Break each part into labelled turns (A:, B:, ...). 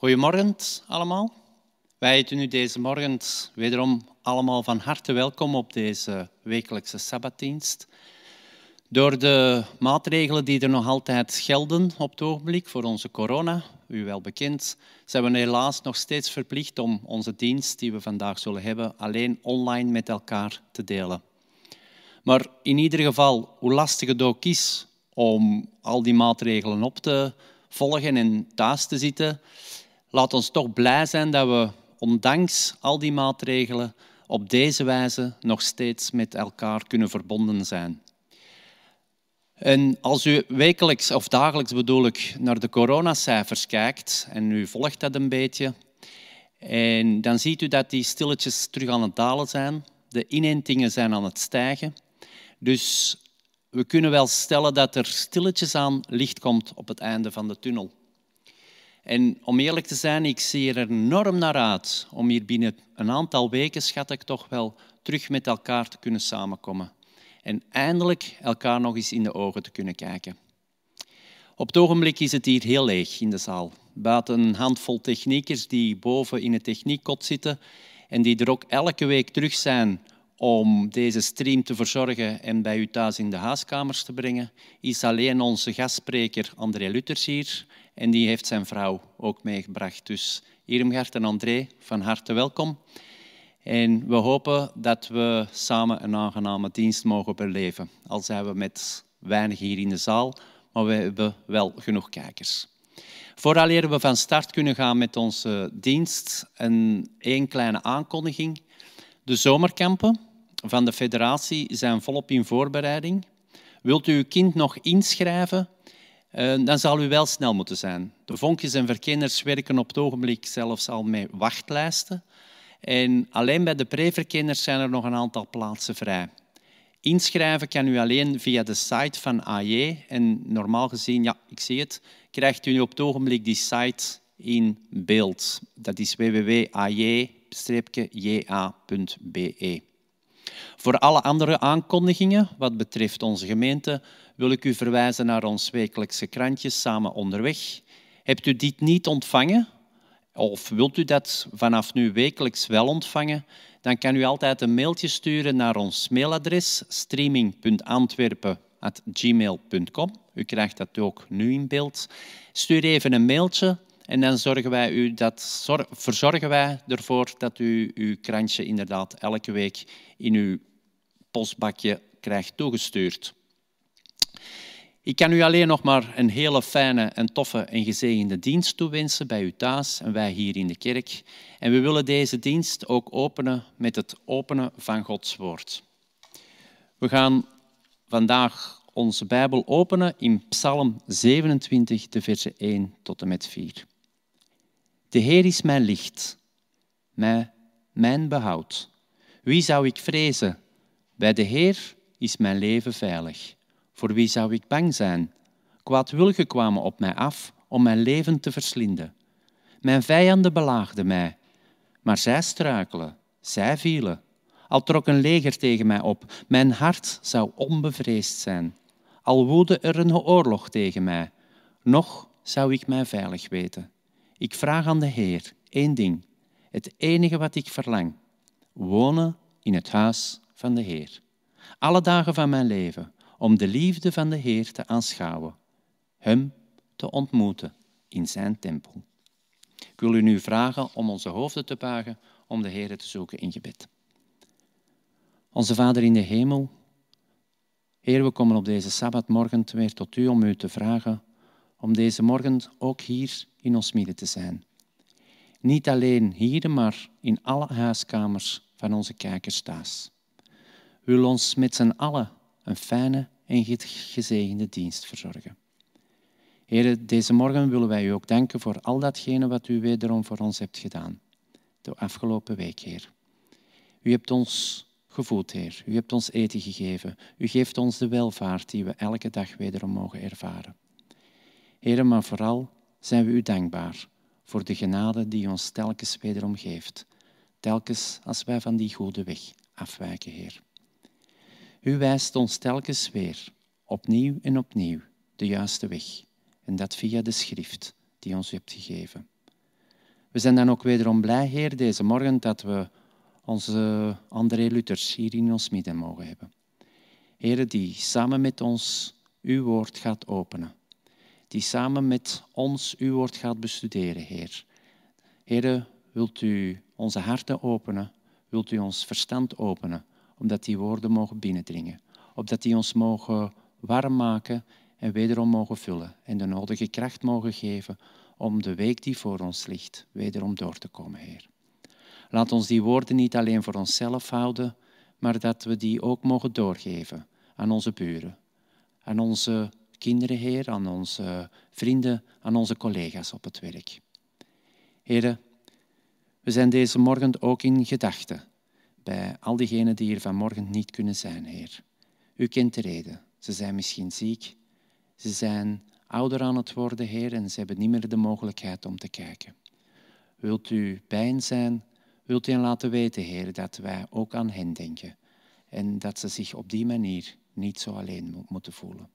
A: Goedemorgen allemaal. Wij heten u deze morgen wederom allemaal van harte welkom op deze wekelijkse sabbatdienst. Door de maatregelen die er nog altijd gelden op het ogenblik voor onze corona, u wel bekend, zijn we helaas nog steeds verplicht om onze dienst die we vandaag zullen hebben alleen online met elkaar te delen. Maar in ieder geval, hoe lastig het ook is om al die maatregelen op te volgen en thuis te zitten, laat ons toch blij zijn dat we ondanks al die maatregelen op deze wijze nog steeds met elkaar kunnen verbonden zijn. En als u wekelijks of dagelijks bedoel ik naar de coronacijfers kijkt en u volgt dat een beetje, en dan ziet u dat die stilletjes terug aan het dalen zijn. De inentingen zijn aan het stijgen. Dus we kunnen wel stellen dat er stilletjes aan licht komt op het einde van de tunnel. En om eerlijk te zijn, ik zie er enorm naar uit om hier binnen een aantal weken, schat ik toch wel, terug met elkaar te kunnen samenkomen. En eindelijk elkaar nog eens in de ogen te kunnen kijken. Op het ogenblik is het hier heel leeg in de zaal. Buiten een handvol techniekers die boven in het techniekkot zitten en die er ook elke week terug zijn om deze stream te verzorgen en bij u thuis in de huiskamers te brengen, is alleen onze gastspreker André Lutters hier. En die heeft zijn vrouw ook meegebracht. Dus Irmgard en André, van harte welkom. En we hopen dat we samen een aangename dienst mogen beleven. Al zijn we met weinig hier in de zaal, maar we hebben wel genoeg kijkers. Vooraleer we van start kunnen gaan met onze dienst, een één kleine aankondiging. De zomerkampen van de federatie zijn volop in voorbereiding. Wilt u uw kind nog inschrijven? Eh, dan zal u wel snel moeten zijn. De vonkjes en verkenners werken op het ogenblik zelfs al met wachtlijsten. En alleen bij de preverkenners zijn er nog een aantal plaatsen vrij. Inschrijven kan u alleen via de site van AJ. En normaal gezien, ja, ik zie het, krijgt u op het ogenblik die site in beeld. Dat is www.aj-ja.be. Voor alle andere aankondigingen wat betreft onze gemeente wil ik u verwijzen naar ons wekelijkse krantje Samen Onderweg. Hebt u dit niet ontvangen, of wilt u dat vanaf nu wekelijks wel ontvangen, dan kan u altijd een mailtje sturen naar ons mailadres streaming.antwerpen.gmail.com. U krijgt dat ook nu in beeld. Stuur even een mailtje en dan zorgen wij u dat, verzorgen wij ervoor dat u uw krantje inderdaad elke week in uw postbakje krijgt toegestuurd. Ik kan u alleen nog maar een hele fijne en toffe en gezegende dienst toewensen bij u thuis en wij hier in de kerk. En we willen deze dienst ook openen met het openen van Gods woord. We gaan vandaag onze Bijbel openen in Psalm 27, de versen 1 tot en met 4. De Heer is mijn licht, mijn, mijn behoud. Wie zou ik vrezen? Bij de Heer is mijn leven veilig. Voor wie zou ik bang zijn? Kwaadwilligen kwamen op mij af om mijn leven te verslinden. Mijn vijanden belaagden mij, maar zij struikelen, zij vielen. Al trok een leger tegen mij op, mijn hart zou onbevreesd zijn. Al woedde er een oorlog tegen mij, nog zou ik mij veilig weten. Ik vraag aan de Heer één ding, het enige wat ik verlang: wonen in het huis van de Heer. Alle dagen van mijn leven, om de liefde van de Heer te aanschouwen, Hem te ontmoeten in Zijn tempel. Ik wil u nu vragen om onze hoofden te buigen om de Heer te zoeken in gebed. Onze Vader in de hemel, Heer, we komen op deze Sabbatmorgen weer tot U om U te vragen om deze morgen ook hier in ons midden te zijn. Niet alleen hier, maar in alle huiskamers van onze kijkers thuis. Wil ons met z'n allen een fijne en gezegende dienst verzorgen. Heren, deze morgen willen wij u ook danken voor al datgene wat u wederom voor ons hebt gedaan. De afgelopen week, Heer. U hebt ons gevoed, Heer. U hebt ons eten gegeven. U geeft ons de welvaart die we elke dag wederom mogen ervaren. Heer, maar vooral zijn we u dankbaar voor de genade die ons telkens wederom geeft. Telkens als wij van die goede weg afwijken, Heer. U wijst ons telkens weer, opnieuw en opnieuw, de juiste weg. En dat via de schrift die ons u hebt gegeven. We zijn dan ook wederom blij, Heer, deze morgen dat we onze André Luthers hier in ons midden mogen hebben. Heer, die samen met ons uw woord gaat openen. Die samen met ons uw woord gaat bestuderen, Heer. Heer, wilt u onze harten openen? Wilt u ons verstand openen? Omdat die woorden mogen binnendringen. Opdat die ons mogen warm maken en wederom mogen vullen. En de nodige kracht mogen geven om de week die voor ons ligt wederom door te komen, Heer. Laat ons die woorden niet alleen voor onszelf houden, maar dat we die ook mogen doorgeven aan onze buren, aan onze kinderen, Heer, aan onze vrienden, aan onze collega's op het werk. Heren, we zijn deze morgen ook in gedachten bij al diegenen die hier vanmorgen niet kunnen zijn, Heer. U kent de reden. Ze zijn misschien ziek, ze zijn ouder aan het worden, Heer, en ze hebben niet meer de mogelijkheid om te kijken. Wilt u bij hen zijn? Wilt u hen laten weten, Heer, dat wij ook aan hen denken en dat ze zich op die manier niet zo alleen moeten voelen.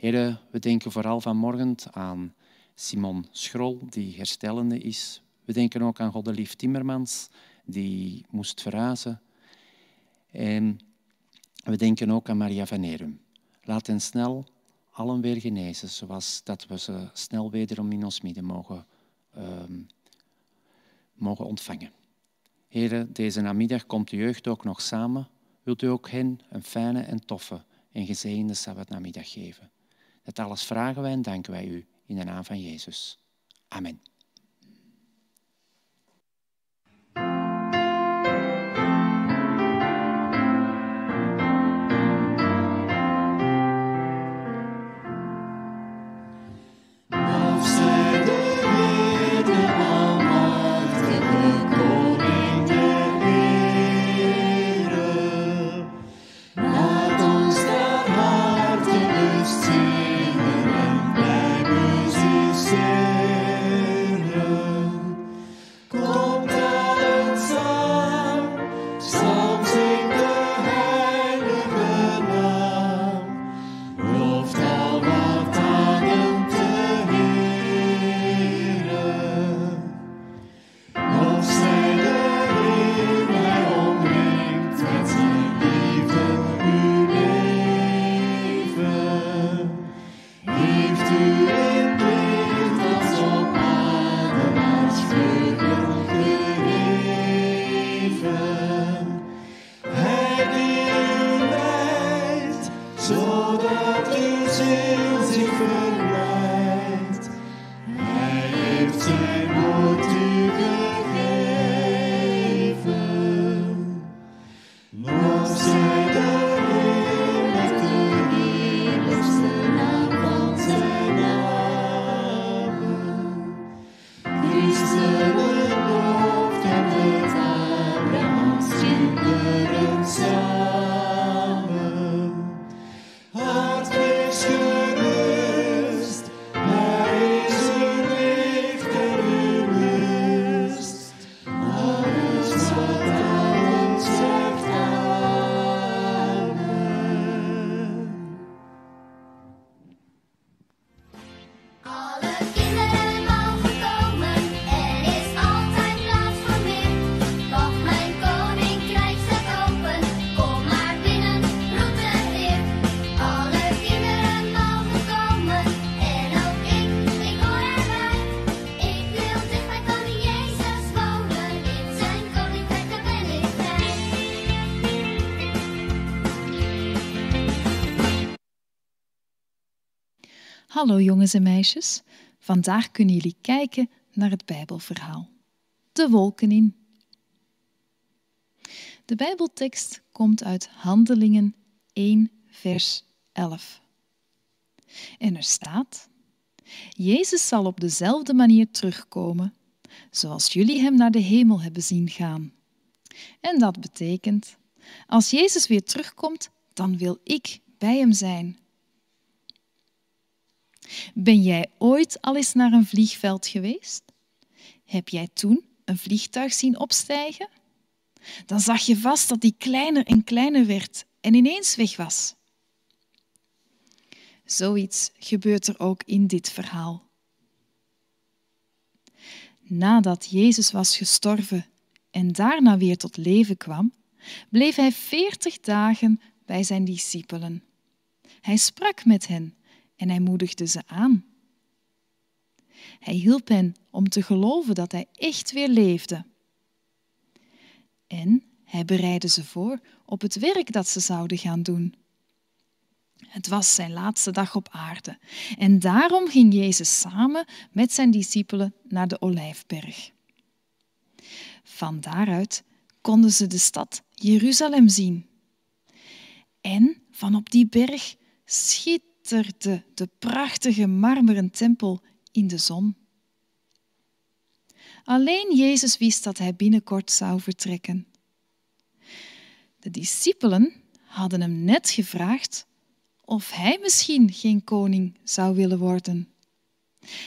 A: Heer, we denken vooral vanmorgen aan Simon Schrol, die herstellende is. We denken ook aan Goddelief Timmermans, die moest verhuizen. En we denken ook aan Maria van Erum. Laat hen snel allen weer genezen, zoals dat we ze snel wederom in ons midden mogen, um, mogen ontvangen. Heren, deze namiddag komt de jeugd ook nog samen. Wilt u ook hen een fijne en toffe en gezegende Sabbatnamiddag geven? Dat alles vragen wij en danken wij u in de naam van Jezus. Amen.
B: Hallo jongens en meisjes. Vandaag kunnen jullie kijken naar het Bijbelverhaal. De wolken in. De Bijbeltekst komt uit Handelingen 1, vers 11. En er staat: Jezus zal op dezelfde manier terugkomen, zoals jullie hem naar de hemel hebben zien gaan. En dat betekent: als Jezus weer terugkomt, dan wil ik bij hem zijn ben jij ooit al eens naar een vliegveld geweest? Heb jij toen een vliegtuig zien opstijgen? Dan zag je vast dat die kleiner en kleiner werd en ineens weg was. Zoiets gebeurt er ook in dit verhaal. Nadat Jezus was gestorven en daarna weer tot leven kwam, bleef hij veertig dagen bij zijn discipelen. Hij sprak met hen en hij moedigde ze aan. Hij hielp hen om te geloven dat hij echt weer leefde. En hij bereidde ze voor op het werk dat ze zouden gaan doen. Het was zijn laatste dag op aarde en daarom ging Jezus samen met zijn discipelen naar de Olijfberg. Van daaruit konden ze de stad Jeruzalem zien. En van op die berg de prachtige marmeren tempel in de zon. Alleen Jezus wist dat hij binnenkort zou vertrekken. De discipelen hadden hem net gevraagd of hij misschien geen koning zou willen worden.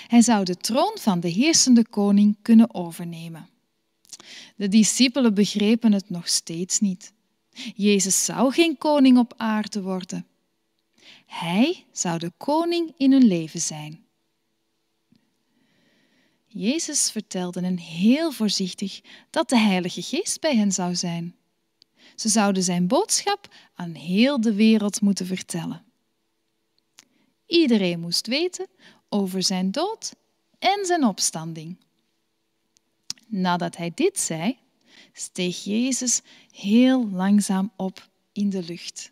B: Hij zou de troon van de heersende koning kunnen overnemen. De discipelen begrepen het nog steeds niet. Jezus zou geen koning op aarde worden. Hij zou de koning in hun leven zijn. Jezus vertelde hen heel voorzichtig dat de Heilige Geest bij hen zou zijn. Ze zouden zijn boodschap aan heel de wereld moeten vertellen. Iedereen moest weten over zijn dood en zijn opstanding. Nadat hij dit zei, steeg Jezus heel langzaam op in de lucht.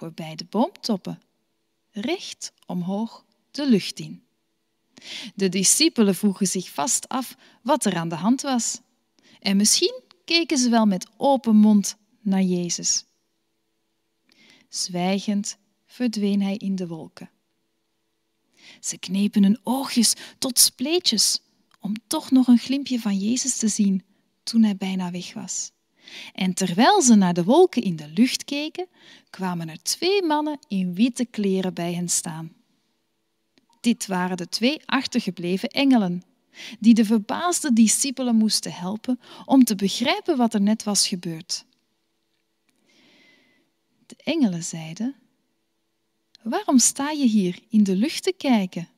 B: Voorbij de boomtoppen, recht omhoog de lucht in. De discipelen vroegen zich vast af wat er aan de hand was. En misschien keken ze wel met open mond naar Jezus. Zwijgend verdween hij in de wolken. Ze knepen hun oogjes tot spleetjes om toch nog een glimpje van Jezus te zien toen hij bijna weg was. En terwijl ze naar de wolken in de lucht keken, kwamen er twee mannen in witte kleren bij hen staan. Dit waren de twee achtergebleven engelen, die de verbaasde discipelen moesten helpen om te begrijpen wat er net was gebeurd. De engelen zeiden: Waarom sta je hier in de lucht te kijken?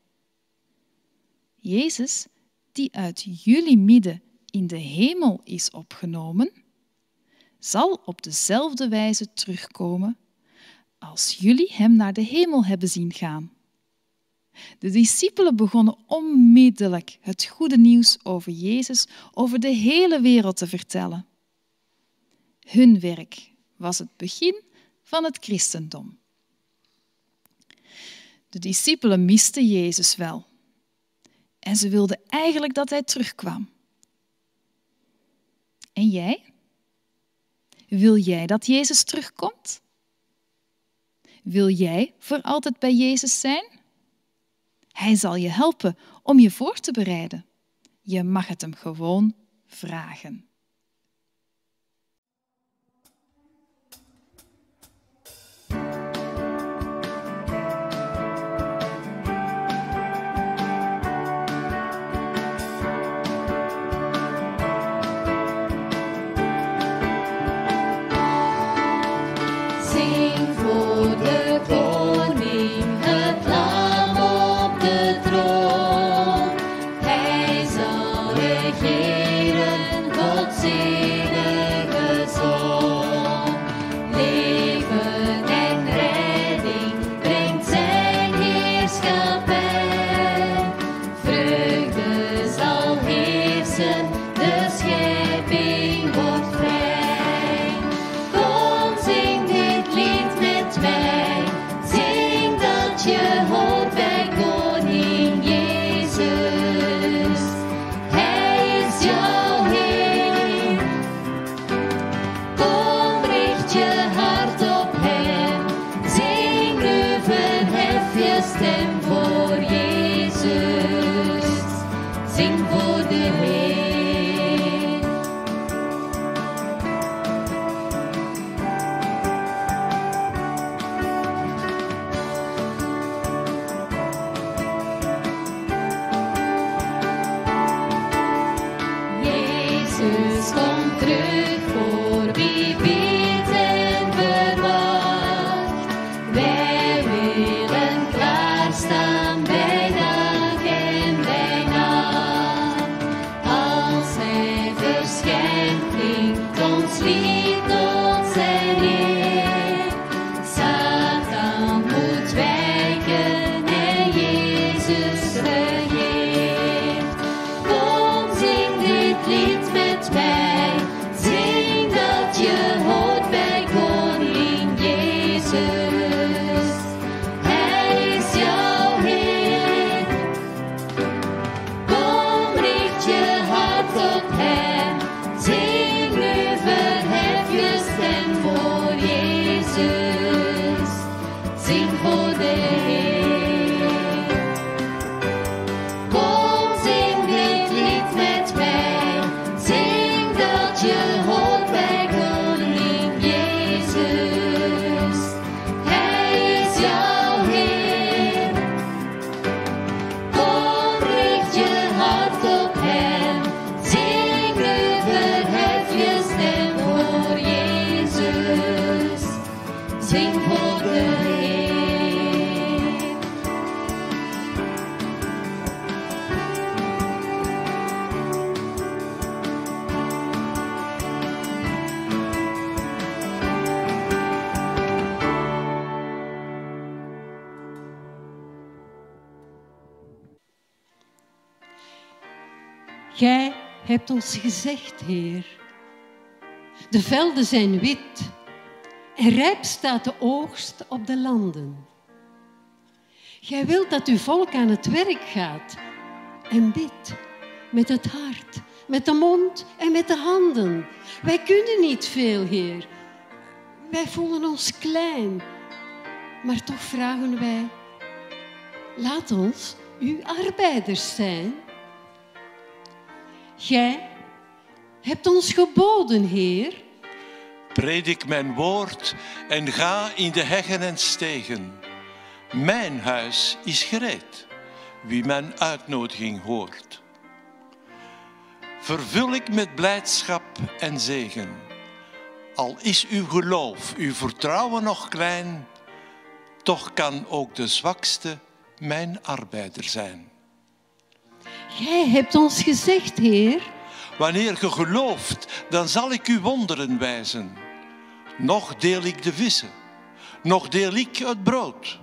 B: Jezus, die uit jullie midden in de hemel is opgenomen, zal op dezelfde wijze terugkomen als jullie hem naar de hemel hebben zien gaan. De discipelen begonnen onmiddellijk het goede nieuws over Jezus over de hele wereld te vertellen. Hun werk was het begin van het christendom. De discipelen misten Jezus wel. En ze wilden eigenlijk dat hij terugkwam. En jij? Wil jij dat Jezus terugkomt? Wil jij voor altijd bij Jezus zijn? Hij zal je helpen om je voor te bereiden. Je mag het hem gewoon vragen.
C: Ons gezegd, Heer. De velden zijn wit en rijp staat de oogst op de landen. Gij wilt dat uw volk aan het werk gaat en bidt met het hart, met de mond en met de handen. Wij kunnen niet veel, Heer. Wij voelen ons klein, maar toch vragen wij, laat ons uw arbeiders zijn. Gij hebt ons geboden, Heer.
D: Predik mijn woord en ga in de heggen en stegen. Mijn huis is gereed, wie mijn uitnodiging hoort. Vervul ik met blijdschap en zegen. Al is uw geloof, uw vertrouwen nog klein, toch kan ook de zwakste mijn arbeider zijn.
C: Gij hebt ons gezegd, Heer.
D: Wanneer ge gelooft, dan zal ik u wonderen wijzen. Nog deel ik de vissen, nog deel ik het brood,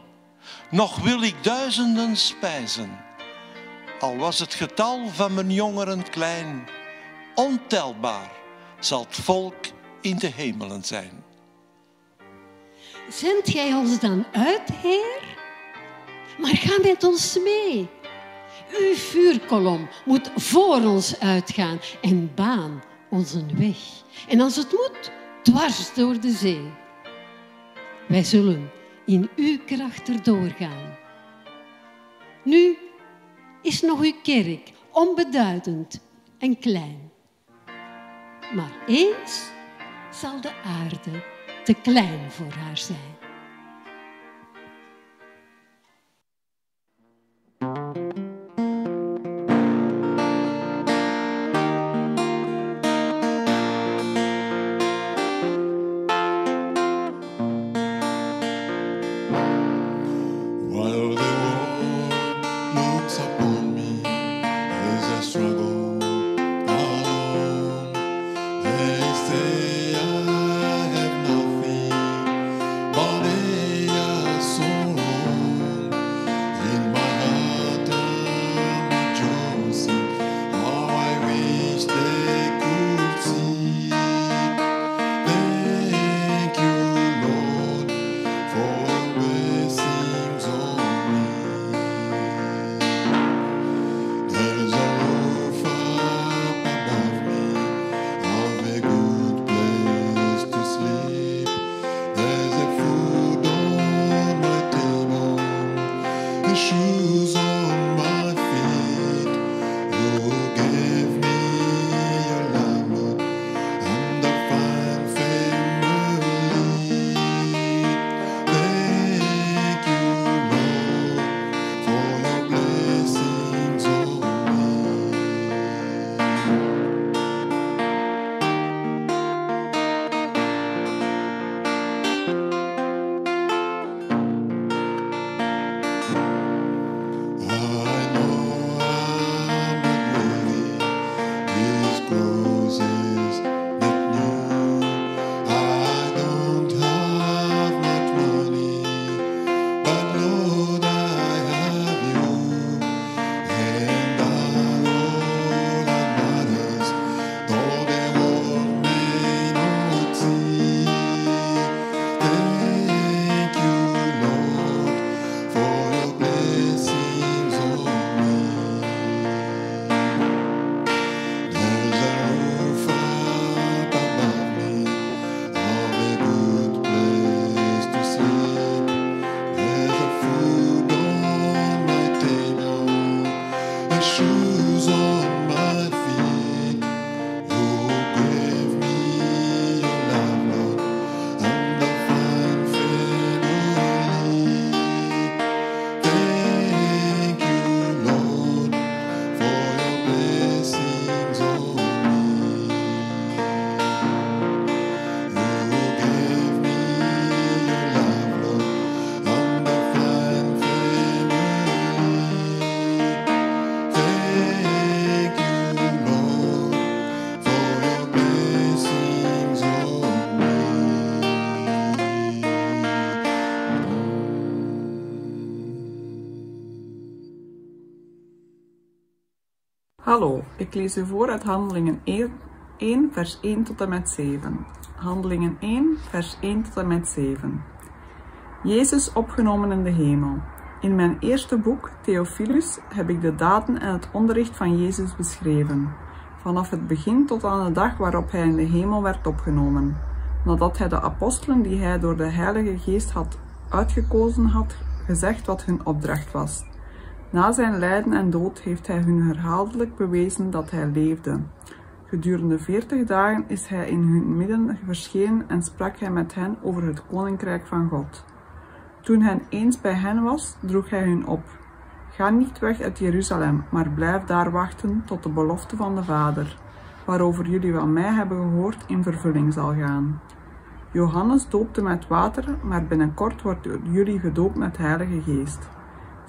D: nog wil ik duizenden spijzen. Al was het getal van mijn jongeren klein, ontelbaar zal het volk in de hemelen zijn.
C: Zendt gij ons dan uit, Heer? Maar ga met ons mee. Uw vuurkolom moet voor ons uitgaan en baan onze weg. En als het moet, dwars door de zee. Wij zullen in uw kracht erdoor gaan. Nu is nog uw kerk onbeduidend en klein. Maar eens zal de aarde te klein voor haar zijn.
E: Hallo, ik lees u voor uit Handelingen 1, vers 1 tot en met 7. Handelingen 1, vers 1 tot en met 7. Jezus opgenomen in de hemel. In mijn eerste boek, Theophilus, heb ik de daden en het onderricht van Jezus beschreven, vanaf het begin tot aan de dag waarop hij in de hemel werd opgenomen, nadat hij de apostelen die hij door de Heilige Geest had uitgekozen had, gezegd wat hun opdracht was. Na zijn lijden en dood heeft hij hun herhaaldelijk bewezen dat hij leefde. Gedurende veertig dagen is hij in hun midden verschenen en sprak hij met hen over het koninkrijk van God. Toen hij eens bij hen was, droeg hij hun op. Ga niet weg uit Jeruzalem, maar blijf daar wachten tot de belofte van de Vader, waarover jullie van mij hebben gehoord, in vervulling zal gaan. Johannes doopte met water, maar binnenkort wordt jullie gedoopt met Heilige Geest.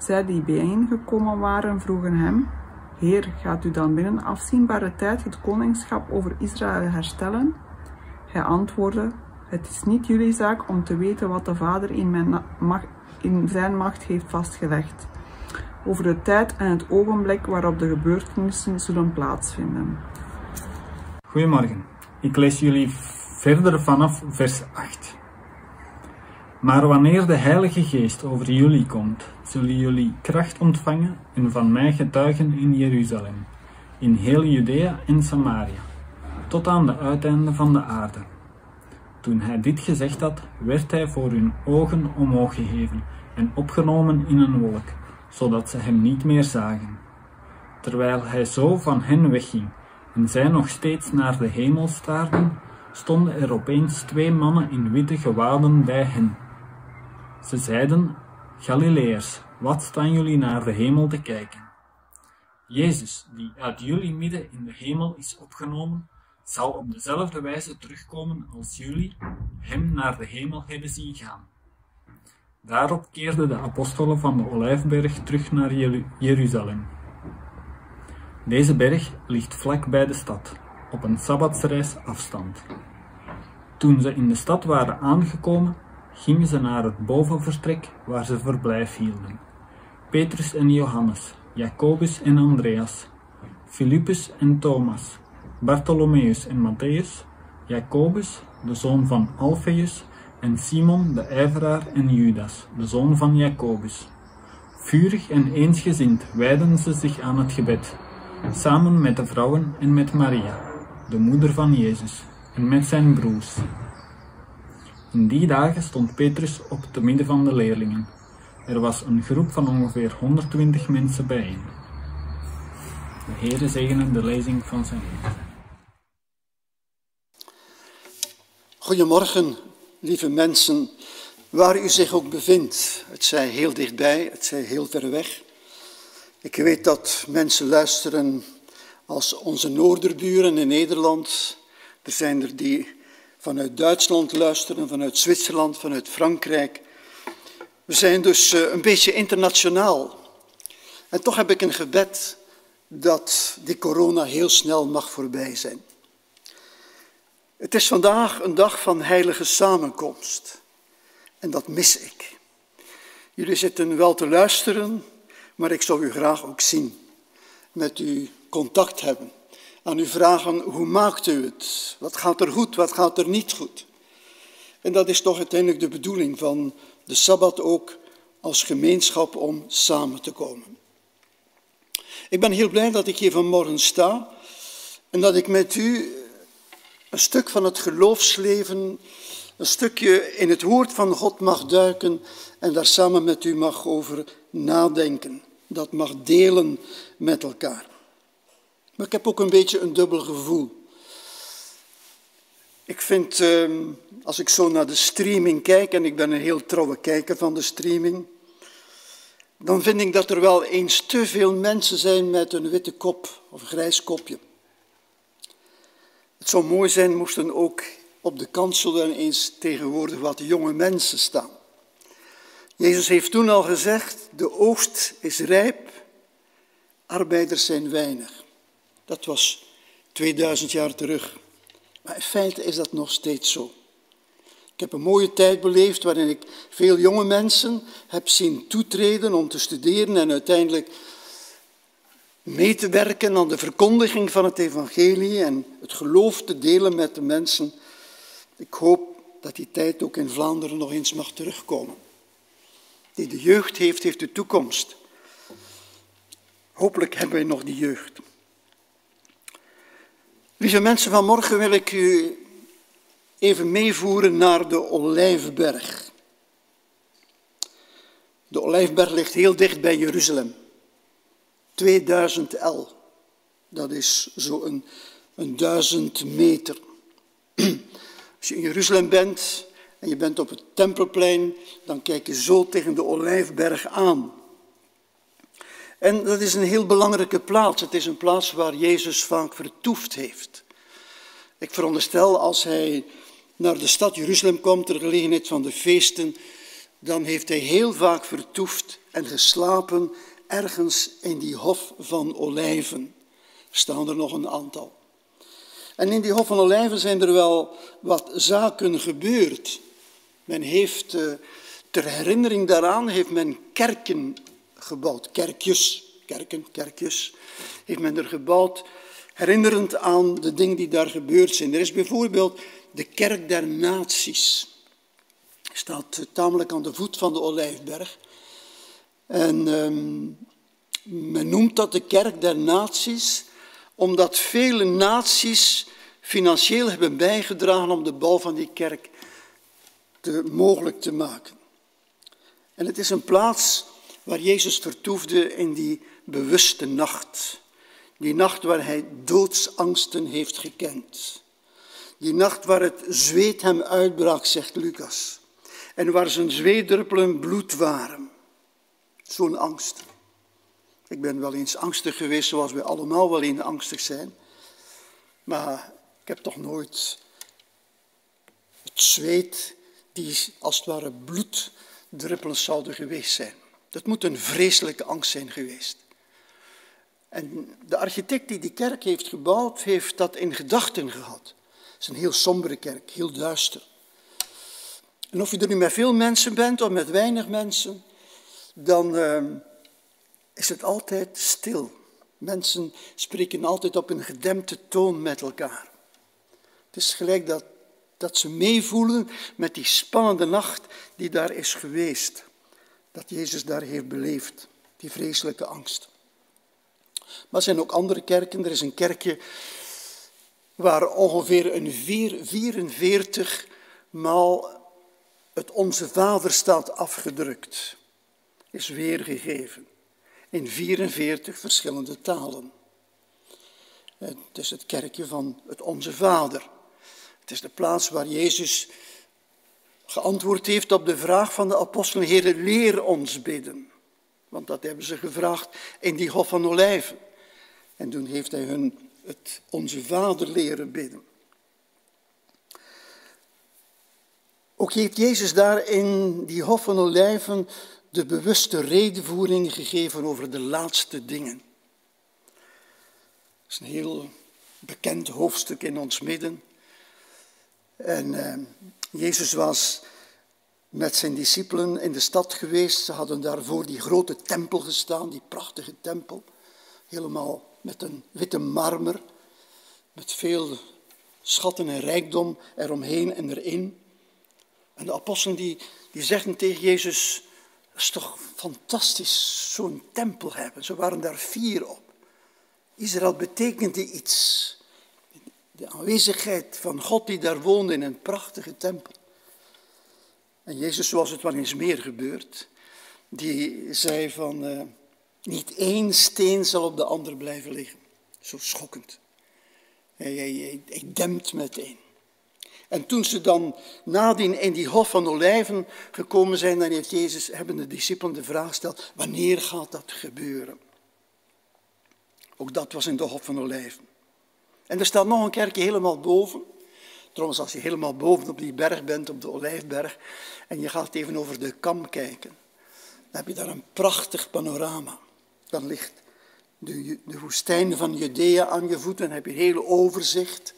E: Zij die bijeengekomen waren, vroegen hem: Heer, gaat u dan binnen afzienbare tijd het koningschap over Israël herstellen? Hij antwoordde: Het is niet jullie zaak om te weten wat de Vader in, mijn in zijn macht heeft vastgelegd, over de tijd en het ogenblik waarop de gebeurtenissen zullen plaatsvinden.
F: Goedemorgen. Ik lees jullie verder vanaf vers 8. Maar wanneer de Heilige Geest over jullie komt, zullen jullie kracht ontvangen en van mij getuigen in Jeruzalem, in heel Judea en Samaria, tot aan de uiteinden van de aarde. Toen hij dit gezegd had, werd hij voor hun ogen omhoog geheven en opgenomen in een wolk, zodat ze hem niet meer zagen. Terwijl hij zo van hen wegging en zij nog steeds naar de hemel staarden, stonden er opeens twee mannen in witte gewaden bij hen. Ze zeiden, Galileërs, wat staan jullie naar de hemel te kijken? Jezus, die uit jullie midden in de hemel is opgenomen, zal op dezelfde wijze terugkomen als jullie hem naar de hemel hebben zien gaan. Daarop keerden de apostelen van de Olijfberg terug naar Jeruzalem. Deze berg ligt vlak bij de stad, op een sabbatsreis afstand. Toen ze in de stad waren aangekomen, gingen ze naar het bovenvertrek waar ze verblijf hielden. Petrus en Johannes, Jacobus en Andreas, Philippus en Thomas, Bartholomeus en Matthäus, Jacobus, de zoon van Alpheus, en Simon de ijveraar en Judas, de zoon van Jacobus. Vurig en eensgezind wijden ze zich aan het gebed, samen met de vrouwen en met Maria, de moeder van Jezus, en met zijn broers. In die dagen stond Petrus op te midden van de leerlingen. Er was een groep van ongeveer 120 mensen bijeen. De Heere zegene de lezing van zijn woord.
G: Goedemorgen, lieve mensen, waar u zich ook bevindt. Het zij heel dichtbij, het zij heel ver weg. Ik weet dat mensen luisteren als onze noorderburen in Nederland. Er zijn er die vanuit Duitsland luisteren, vanuit Zwitserland, vanuit Frankrijk. We zijn dus eh, een beetje internationaal. En toch heb ik een gebed dat die corona heel snel mag voorbij zijn. Het is vandaag een dag van heilige samenkomst. En dat mis ik. Jullie zitten wel te luisteren, maar ik zou u graag ook zien. Met u contact hebben aan u vragen, hoe maakt u het? Wat gaat er goed, wat gaat er niet goed? En dat is toch uiteindelijk de bedoeling van de Sabbat ook als gemeenschap om samen te komen. Ik ben heel blij dat ik hier vanmorgen sta en dat ik met u een stuk van het geloofsleven, een stukje in het woord van God mag duiken en daar samen met u mag over nadenken. Dat mag delen met elkaar. Maar ik heb ook een beetje een dubbel gevoel. Ik vind, ehm, als ik zo naar de streaming kijk, en ik ben een heel trouwe kijker van de streaming, dan vind ik dat er wel eens te veel mensen zijn met een witte kop of grijs kopje. Het zou mooi zijn moesten ook op de kansel eens tegenwoordig wat jonge mensen staan. Jezus heeft toen al gezegd, de oogst is rijp, arbeiders zijn weinig. Dat was 2000 jaar terug. Maar in feite is dat nog steeds zo. Ik heb een mooie tijd beleefd waarin ik veel jonge mensen heb zien toetreden om te studeren en uiteindelijk mee te werken aan de verkondiging van het evangelie en het geloof te delen met de mensen. Ik hoop dat die tijd ook in Vlaanderen nog eens mag terugkomen. Die de jeugd heeft, heeft de toekomst. Hopelijk hebben wij nog die jeugd. Lieve mensen, vanmorgen wil ik u even meevoeren naar de Olijfberg. De Olijfberg ligt heel dicht bij Jeruzalem. 2000 L. Dat is zo'n een, een duizend meter. Als je in Jeruzalem bent en je bent op het Tempelplein, dan kijk je zo tegen de Olijfberg aan. En dat is een heel belangrijke plaats. Het is een plaats waar Jezus vaak vertoefd heeft. Ik veronderstel als hij naar de stad Jeruzalem komt ter gelegenheid van de feesten, dan heeft hij heel vaak vertoefd en geslapen ergens in die hof van olijven. Er staan er nog een aantal. En in die hof van olijven zijn er wel wat zaken gebeurd. Men heeft, eh, ter herinnering daaraan, heeft men kerken gebouwd. Kerkjes, kerken, kerkjes, heeft men er gebouwd, herinnerend aan de dingen die daar gebeurd zijn. Er is bijvoorbeeld de kerk der naties. Staat tamelijk aan de voet van de Olijfberg. En ehm, men noemt dat de kerk der naties, omdat vele naties financieel hebben bijgedragen om de bouw van die kerk te, mogelijk te maken. En het is een plaats waar Jezus vertoefde in die bewuste nacht. Die nacht waar hij doodsangsten heeft gekend. Die nacht waar het zweet hem uitbrak, zegt Lucas. En waar zijn zweetdruppelen bloed waren. Zo'n angst. Ik ben wel eens angstig geweest, zoals we allemaal wel eens angstig zijn. Maar ik heb toch nooit het zweet die als het ware bloeddruppels zouden geweest zijn. Dat moet een vreselijke angst zijn geweest. En de architect die die kerk heeft gebouwd, heeft dat in gedachten gehad. Het is een heel sombere kerk, heel duister. En of je er nu met veel mensen bent of met weinig mensen, dan uh, is het altijd stil. Mensen spreken altijd op een gedempte toon met elkaar. Het is gelijk dat, dat ze meevoelen met die spannende nacht die daar is geweest. Dat Jezus daar heeft beleefd, die vreselijke angst. Maar er zijn ook andere kerken. Er is een kerkje waar ongeveer een 44 maal het Onze Vader staat afgedrukt. Is weergegeven in 44 verschillende talen. Het is het kerkje van het Onze Vader. Het is de plaats waar Jezus geantwoord heeft op de vraag van de apostelen, Heer, leer ons bidden. Want dat hebben ze gevraagd in die Hof van Olijven. En toen heeft hij hun het Onze Vader leren bidden. Ook heeft Jezus daar in die Hof van Olijven de bewuste redenvoering gegeven over de laatste dingen. Dat is een heel bekend hoofdstuk in ons midden. En eh, Jezus was met zijn discipelen in de stad geweest. Ze hadden daarvoor die grote tempel gestaan, die prachtige tempel. Helemaal met een witte marmer, met veel schatten en rijkdom eromheen en erin. En de apostelen die, die zeggen tegen Jezus, dat is toch fantastisch, zo'n tempel hebben. Ze waren daar fier op. Israël betekende iets. De aanwezigheid van God die daar woonde in een prachtige tempel. En Jezus, zoals het wel eens meer gebeurt, die zei van, uh, niet één steen zal op de ander blijven liggen. Zo schokkend. Hij, hij, hij, hij dempt meteen. En toen ze dan nadien in die hof van olijven gekomen zijn, dan heeft Jezus, hebben de discipelen de vraag gesteld, wanneer gaat dat gebeuren? Ook dat was in de hof van olijven. En er staat nog een kerkje helemaal boven. Trouwens, als je helemaal boven op die berg bent, op de Olijfberg, en je gaat even over de kam kijken, dan heb je daar een prachtig panorama. Dan ligt de, de woestijn van Judea aan je voeten, dan heb je een hele overzicht.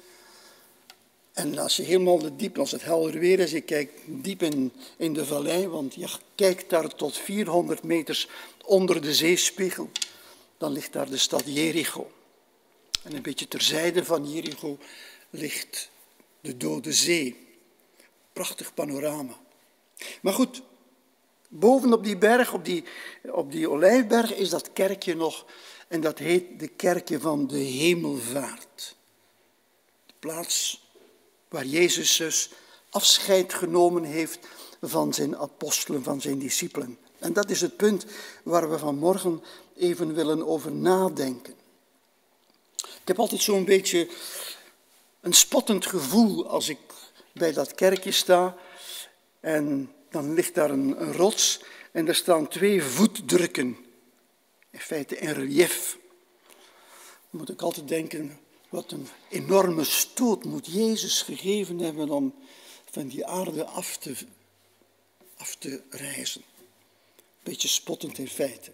G: En als je helemaal de diep, als het helder weer is, je kijkt diep in, in de vallei, want je kijkt daar tot 400 meters onder de zeespiegel. dan ligt daar de stad Jericho. En een beetje terzijde van Jericho ligt de Dode Zee. Prachtig panorama. Maar goed, boven op die berg, op die, op die olijfberg, is dat kerkje nog. En dat heet de kerkje van de hemelvaart. De plaats waar Jezus dus afscheid genomen heeft van zijn apostelen, van zijn discipelen. En dat is het punt waar we vanmorgen even willen over nadenken. Ik heb altijd zo'n beetje een spottend gevoel als ik bij dat kerkje sta en dan ligt daar een, rots en er staan twee voetdrukken, in feite in relief. Dan moet ik altijd denken, wat een enorme stoot moet Jezus gegeven hebben om van die aarde af te, af te reizen. Beetje spottend in feite.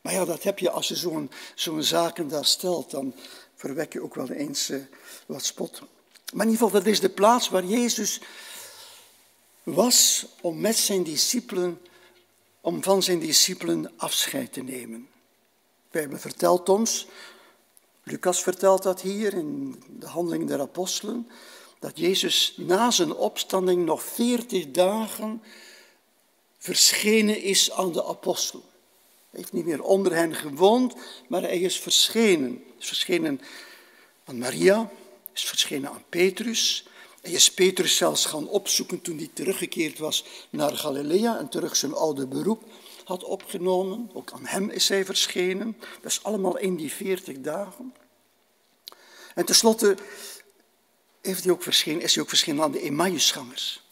G: Maar ja, dat heb je als je zo'n zo'n zaken daar stelt, dan verwek je ook wel eens uh, wat spot. Maar in ieder geval, dat is de plaats waar Jezus was om met zijn discipelen, om van zijn discipelen afscheid te nemen. Wij hebben verteld ons, Lucas vertelt dat hier in de handeling der apostelen, dat Jezus na zijn opstanding nog veertig dagen verschenen is aan de apostelen. Hij heeft niet meer onder hen gewoond, maar hij is verschenen. Hij is verschenen aan Maria, is verschenen aan Petrus. Hij is Petrus zelfs gaan opzoeken toen hij teruggekeerd was naar Galilea en terug zijn oude beroep had opgenomen. Ook aan hem is hij verschenen. Dat is allemaal in die veertig dagen. En tenslotte heeft hij ook verschenen, is hij ook verschenen aan de Emmausgangers.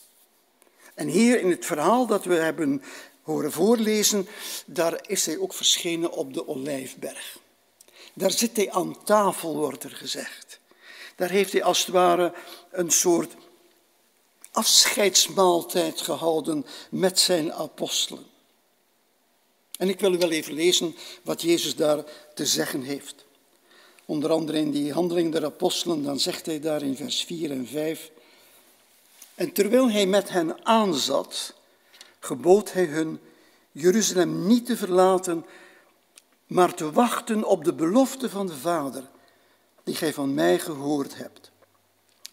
G: En hier in het verhaal dat we hebben horen voorlezen, daar is hij ook verschenen op de Olijfberg. Daar zit hij aan tafel, wordt er gezegd. Daar heeft hij als het ware een soort afscheidsmaaltijd gehouden met zijn apostelen. En ik wil wel even lezen wat Jezus daar te zeggen heeft. Onder andere in die handeling der apostelen, dan zegt hij daar in vers 4 en 5. En terwijl hij met hen aanzat, gebood hij hun Jeruzalem niet te verlaten, maar te wachten op de belofte van de Vader, die gij van mij gehoord hebt.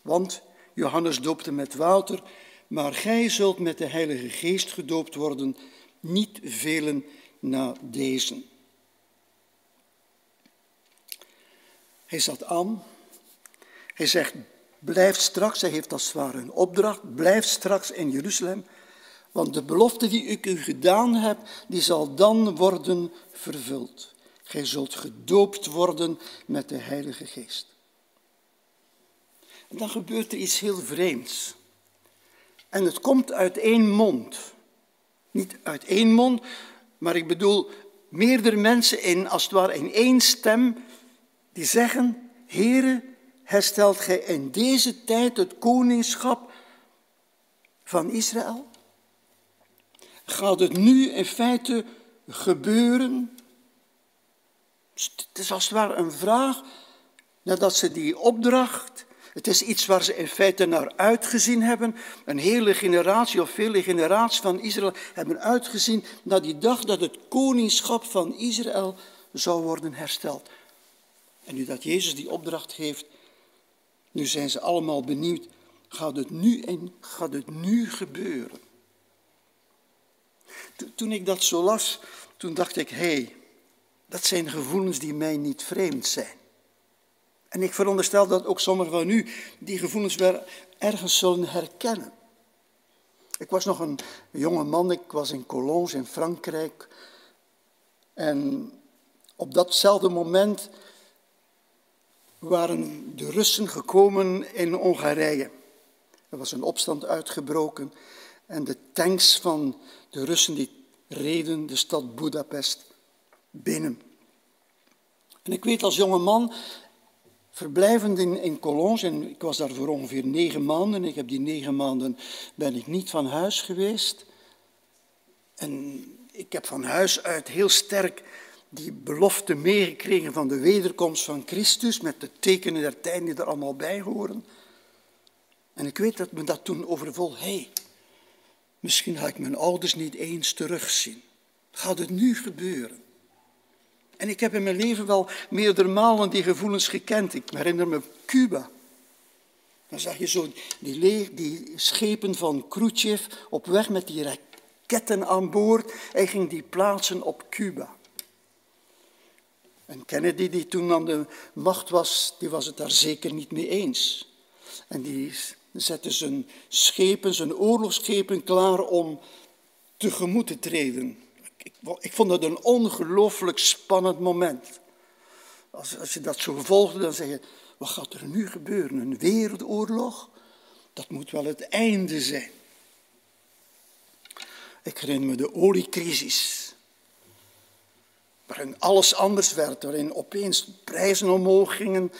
G: Want Johannes doopte met water, maar gij zult met de Heilige Geest gedoopt worden, niet velen na deze. Hij zat aan. Hij zegt, blijf straks, hij heeft als het een opdracht, blijf straks in Jeruzalem, want de belofte die ik u gedaan heb, die zal dan worden vervuld. Gij zult gedoopt worden met de Heilige Geest. En dan gebeurt er iets heel vreemds. En het komt uit één mond. Niet uit één mond, maar ik bedoel meerdere mensen in, als het ware in één stem, die zeggen, Heere, herstelt gij in deze tijd het koningschap van Israël? Gaat het nu in feite gebeuren? Het is als het ware een vraag nadat ze die opdracht, het is iets waar ze in feite naar uitgezien hebben. Een hele generatie of vele generaties van Israël hebben uitgezien naar die dag dat het koningschap van Israël zou worden hersteld. En nu dat Jezus die opdracht geeft, nu zijn ze allemaal benieuwd, gaat het nu, en gaat het nu gebeuren? Toen ik dat zo las, toen dacht ik, hé, hey, dat zijn gevoelens die mij niet vreemd zijn. En ik veronderstel dat ook sommigen van u die gevoelens wel ergens zullen herkennen. Ik was nog een jonge man, ik was in Cologne in Frankrijk. En op datzelfde moment waren de Russen gekomen in Hongarije. Er was een opstand uitgebroken en de tanks van de Russen die reden de stad Budapest binnen. En ik weet als jonge man, verblijvend in, in Cologne, en ik was daar voor ongeveer negen maanden, ik heb die negen maanden ben ik niet van huis geweest. En ik heb van huis uit heel sterk die belofte meegekregen van de wederkomst van Christus, met de tekenen der tijd die er allemaal bij horen. En ik weet dat me dat toen overvol, hé, misschien ga ik mijn ouders niet eens terugzien. Gaat het nu gebeuren? En ik heb in mijn leven wel meerdere malen die gevoelens gekend. Ik herinner me Cuba. Dan zag je zo die, die schepen van Khrushchev op weg met die raketten aan boord. Hij ging die plaatsen op Cuba. En Kennedy, die toen aan de macht was, die was het daar zeker niet mee eens. En die zette zijn schepen, zijn oorlogsschepen klaar om tegemoet te treden. Ik, ik vond dat een ongelooflijk spannend moment. Als, als je dat zo volgde, dan zeg je, wat gaat er nu gebeuren? Een wereldoorlog? Dat moet wel het einde zijn. Ik herinner me de oliecrisis. Waarin alles anders werd, waarin opeens prijzen omhoog gingen.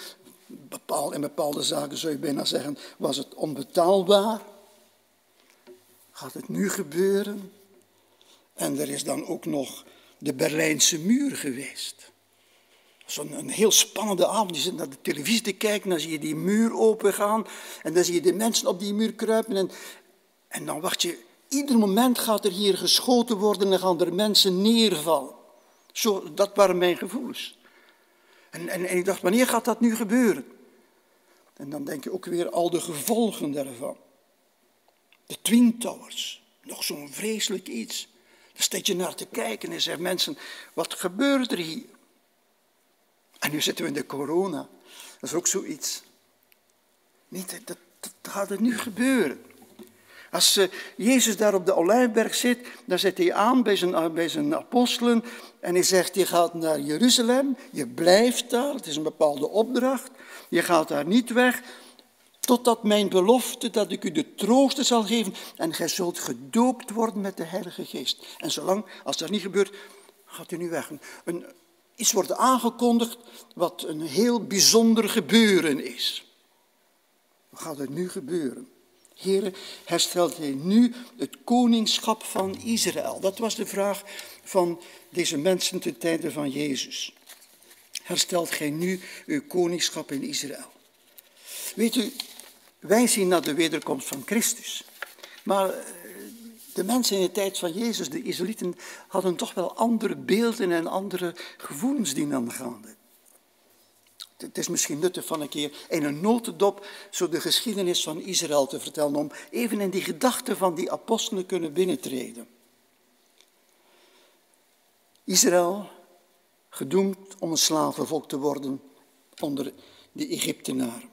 G: Bepaal, in bepaalde zaken zou je bijna zeggen, was het onbetaalbaar. Gaat het nu gebeuren? En er is dan ook nog de Berlijnse muur geweest. Zo'n een heel spannende avond. Je zit naar de televisie te kijken, en dan zie je die muur opengaan. En dan zie je de mensen op die muur kruipen. En, en dan wacht je, ieder moment gaat er hier geschoten worden en gaan er mensen neervallen. Zo, dat waren mijn gevoelens. En, en, ik dacht, wanneer gaat dat nu gebeuren? En dan denk je ook weer al de gevolgen daarvan. De Twin Towers, nog zo'n vreselijk iets. Daar steek je naar te kijken en zeggen mensen, wat gebeurt er hier? En nu zitten we in de corona. Dat is ook zoiets. Niet, dat, dat gaat er nu gebeuren. Als uh, Jezus daar op de Olijfberg zit, dan zet hij aan bij zijn, uh, bij zijn apostelen en hij zegt, je gaat naar Jeruzalem, je blijft daar, het is een bepaalde opdracht, je gaat daar niet weg, totdat mijn belofte dat ik u de troosten zal geven en gij zult gedoopt worden met de Heilige Geest. En zolang, als dat niet gebeurt, gaat u nu weg. Een, iets wordt aangekondigd wat een heel bijzonder gebeuren is. Wat gaat er nu gebeuren? Heren, herstelt hij nu het koningschap van Israël? Dat was de vraag van deze mensen ten tijde van Jezus. Herstelt gij nu uw koningschap in Israël? Weet u, wij zien naar de wederkomst van Christus. Maar de mensen in de tijd van Jezus, de Israëlieten, hadden toch wel andere beelden en andere gevoelens die dan gaande. Het is misschien nuttig van een keer in een notendop zo de geschiedenis van Israël te vertellen, om even in die gedachten van die apostelen kunnen binnentreden. Israël, gedoemd om een slavenvolk te worden onder de Egyptenaren.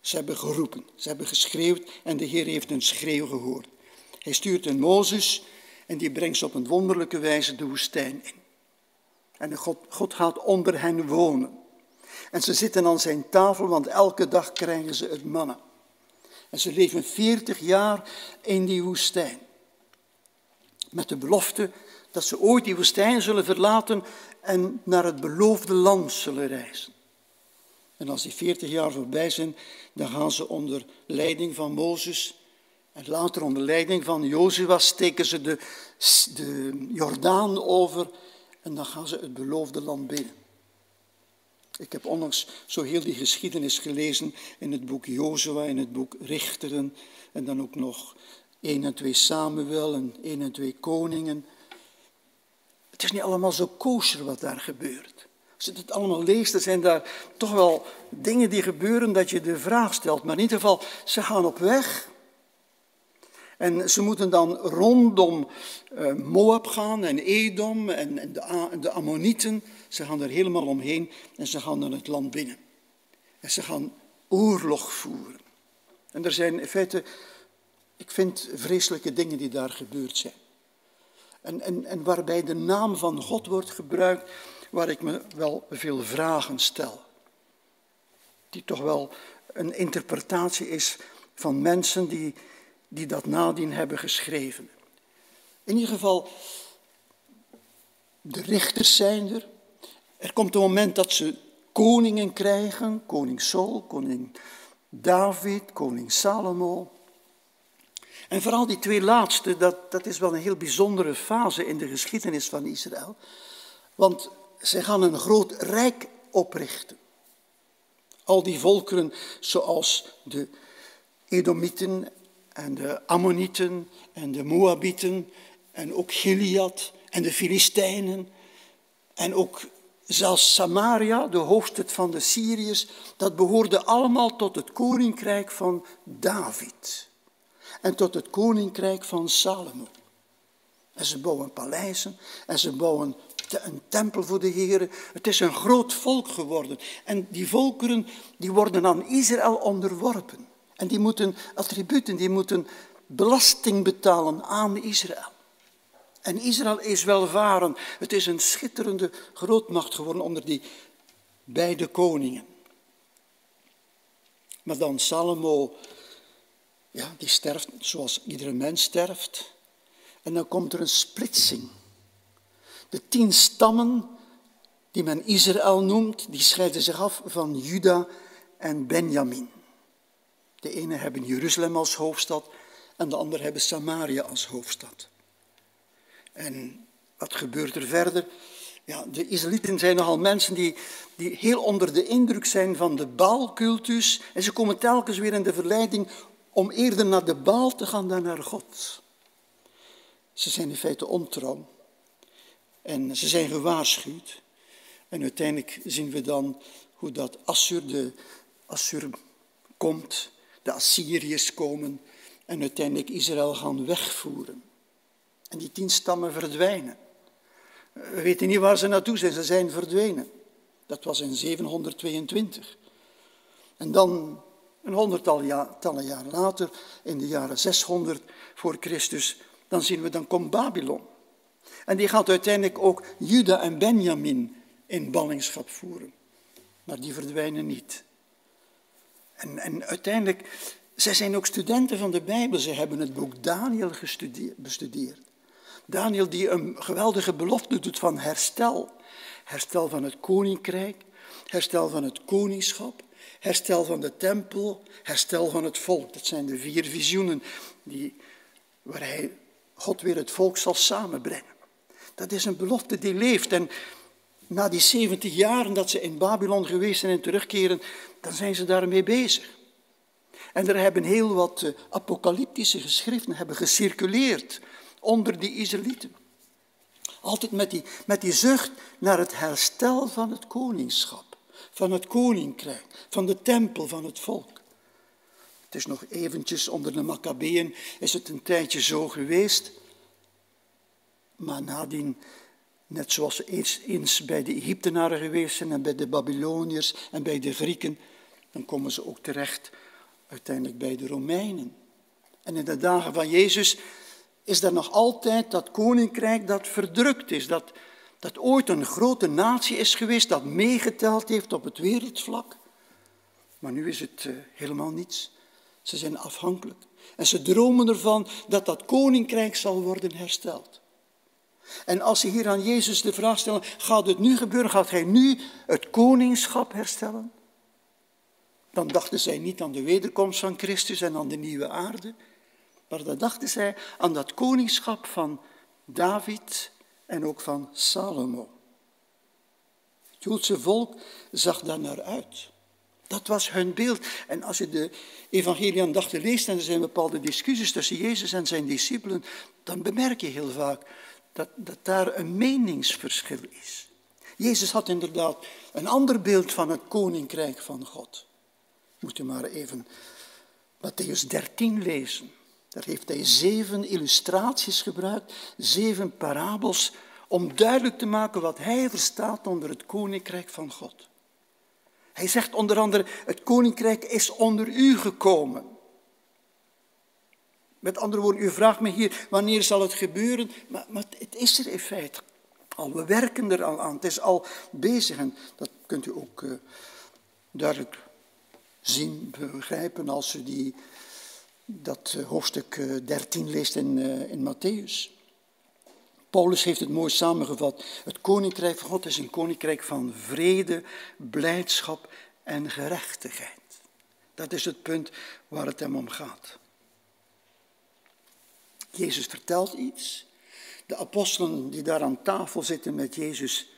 G: Ze hebben geroepen, ze hebben geschreeuwd en de Heer heeft hun schreeuw gehoord. Hij stuurt een Mozes en die brengt ze op een wonderlijke wijze de woestijn in. En God, God gaat onder hen wonen. En ze zitten aan zijn tafel, want elke dag krijgen ze het mannen. En ze leven 40 jaar in die woestijn. Met de belofte dat ze ooit die woestijn zullen verlaten en naar het beloofde land zullen reizen. En als die 40 jaar voorbij zijn, dan gaan ze onder leiding van Mozes en later onder leiding van Jozua steken ze de, de Jordaan over en dan gaan ze het beloofde land binnen. Ik heb onlangs zo heel die geschiedenis gelezen in het boek Jozua, in het boek Richteren en dan ook nog 1 en 2 Samuel en 1 en 2 Koningen. Het is niet allemaal zo kosher wat daar gebeurt. Als je het allemaal leest, dan zijn daar toch wel dingen die gebeuren dat je de vraag stelt. Maar in ieder geval, ze gaan op weg. En ze moeten dan rondom uh, Moab gaan en Edom en, de Ammonieten. Ze gaan er helemaal omheen en ze gaan dan het land binnen. En ze gaan oorlog voeren. En er zijn in feite, ik vind, vreselijke dingen die daar gebeurd zijn. En, en, en waarbij de naam van God wordt gebruikt, waar ik me wel veel vragen stel. Die toch wel een interpretatie is van mensen die, die dat nadien hebben geschreven. In ieder geval, de richters zijn er. Er komt een moment dat ze koningen krijgen, koning Saul, koning David, koning Salomo. En vooral die twee laatste, dat, dat is wel een heel bijzondere fase in de geschiedenis van Israël. Want zij gaan een groot rijk oprichten. Al die volkeren, zoals de Edomieten en de Ammonieten en de Moabieten en ook Gilead en de Filistijnen En ook zelfs Samaria, de hoofdstad van de Syriërs, dat behoorde allemaal tot het koninkrijk van David. En tot het koninkrijk van Salomo. En ze bouwen paleizen en ze bouwen een tempel voor de Heer. Het is een groot volk geworden. En die volkeren die worden aan Israël onderworpen. En die moeten attributen, die moeten belasting betalen aan Israël. En Israël is welvarend. Het is een schitterende grootmacht geworden onder die beide koningen. Maar dan Salomo, ja, die sterft zoals iedere mens sterft. En dan komt er een splitsing. De tien stammen, die men Israël noemt, die scheiden zich af van Juda en Benjamin. De ene hebben Jeruzalem als hoofdstad en de andere hebben Samaria als hoofdstad. En wat gebeurt er verder? Ja, de Israëlieten zijn nogal mensen die, die heel onder de indruk zijn van de Baalcultus. En ze komen telkens weer in de verleiding om eerder naar de Baal te gaan dan naar God. Ze zijn in feite ontrouw. En ze zijn gewaarschuwd. En uiteindelijk zien we dan hoe dat Assur, de Assur komt, de Assyriërs komen en uiteindelijk Israël gaan wegvoeren. En die tien stammen verdwijnen. We weten niet waar ze naartoe zijn, ze zijn verdwenen. Dat was in 722. En dan, een honderdtal ja- jaar later, in de jaren 600 voor Christus, dan zien we, dan komt Babylon. En die gaat uiteindelijk ook Juda en Benjamin in ballingschap voeren. Maar die verdwijnen niet. En, en uiteindelijk, zij zijn ook studenten van de Bijbel. Ze hebben het boek Daniel bestudeerd. Daniel die een geweldige belofte doet van herstel. Herstel van het koninkrijk, herstel van het koningschap, herstel van de tempel, herstel van het volk. Dat zijn de vier visioenen die, waar hij, God weer het volk zal samenbrengen. Dat is een belofte die leeft. En na die 70 jaren dat ze in Babylon geweest zijn en terugkeren, dan zijn ze daarmee bezig. En er hebben heel wat eh, apocalyptische geschriften hebben gecirculeerd onder die Israëlieten. Altijd met die, met die zucht naar het herstel van het koningschap, van het koninkrijk, van de tempel, van het volk. Het is nog eventjes onder de Maccabeën is het een tijdje zo geweest. Maar nadien, net zoals ze eens, eens bij de Egyptenaren geweest zijn en bij de Babyloniërs en bij de Grieken, dan komen ze ook terecht uiteindelijk bij de Romeinen. En in de dagen van Jezus is er nog altijd dat koninkrijk dat verdrukt is, dat, dat ooit een grote natie is geweest, dat meegeteld heeft op het wereldvlak. Maar nu is het eh, helemaal niets. Ze zijn afhankelijk. En ze dromen ervan dat dat koninkrijk zal worden hersteld. En als ze hier aan Jezus de vraag stellen, gaat het nu gebeuren? Gaat hij nu het koningschap herstellen? Dan dachten zij niet aan de wederkomst van Christus en aan de nieuwe aarde. Maar dan dachten zij aan dat koningschap van David en ook van Salomo. Het Joodse volk zag daar naar uit. Dat was hun beeld. En als je de evangelie aan dachten leest en er zijn bepaalde discussies tussen Jezus en zijn discipelen, dan bemerk je heel vaak dat, dat daar een meningsverschil is. Jezus had inderdaad een ander beeld van het koninkrijk van God. Moet u maar even Matthäus 13 lezen. Daar heeft hij zeven illustraties gebruikt, zeven parabels, om duidelijk te maken wat hij verstaat onder het koninkrijk van God. Hij zegt onder andere, het koninkrijk is onder u gekomen. Met andere woorden, u vraagt me hier, wanneer zal het gebeuren? Maar, maar het is er in feite al. We werken er al aan. Het is al bezig. En dat kunt u ook uh, duidelijk zien, begrijpen als u die, dat uh, hoofdstuk uh, 13 leest in, in Matthäus. Paulus heeft het mooi samengevat. Het koninkrijk van God is een koninkrijk van vrede, blijdschap en gerechtigheid. Dat is het punt waar het hem om gaat. Jezus vertelt iets. De apostelen die daar aan tafel zitten met Jezus,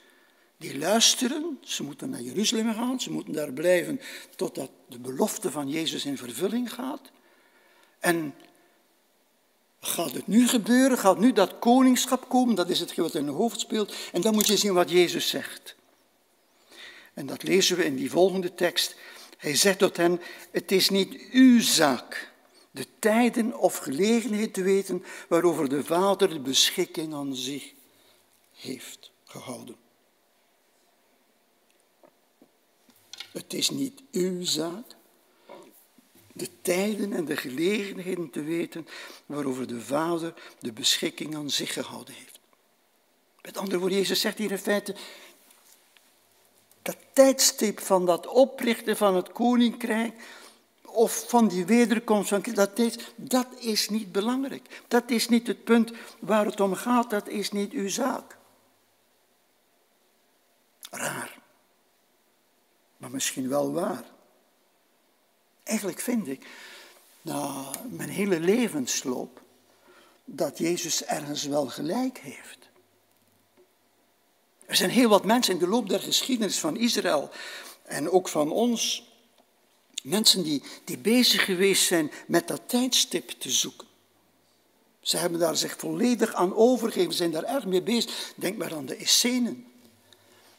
G: die luisteren. Ze moeten naar Jeruzalem gaan, ze moeten daar blijven totdat de belofte van Jezus in vervulling gaat. En Gaat het nu gebeuren? Gaat nu dat koningschap komen? Dat is het wat in de hoofd speelt. En dan moet je zien wat Jezus zegt. En dat lezen we in die volgende tekst. Hij zegt tot hen, het is niet uw zaak de tijden of gelegenheid te weten waarover de Vader de beschikking aan zich heeft gehouden. Het is niet uw zaak de tijden en de gelegenheden te weten waarover de Vader de beschikking aan zich gehouden heeft. Met andere woorden, Jezus zegt hier in feite, dat tijdstip van dat oprichten van het koninkrijk of van die wederkomst van Christus, dat, is niet belangrijk. Dat is niet het punt waar het om gaat, dat is niet uw zaak. Raar, maar misschien wel waar. Eigenlijk vind ik, na mijn hele levensloop, dat Jezus ergens wel gelijk heeft. Er zijn heel wat mensen in de loop der geschiedenis van Israël en ook van ons, mensen die, die bezig geweest zijn met dat tijdstip te zoeken. Ze hebben daar zich volledig aan overgegeven, zijn daar erg mee bezig. Denk maar aan de Essenen.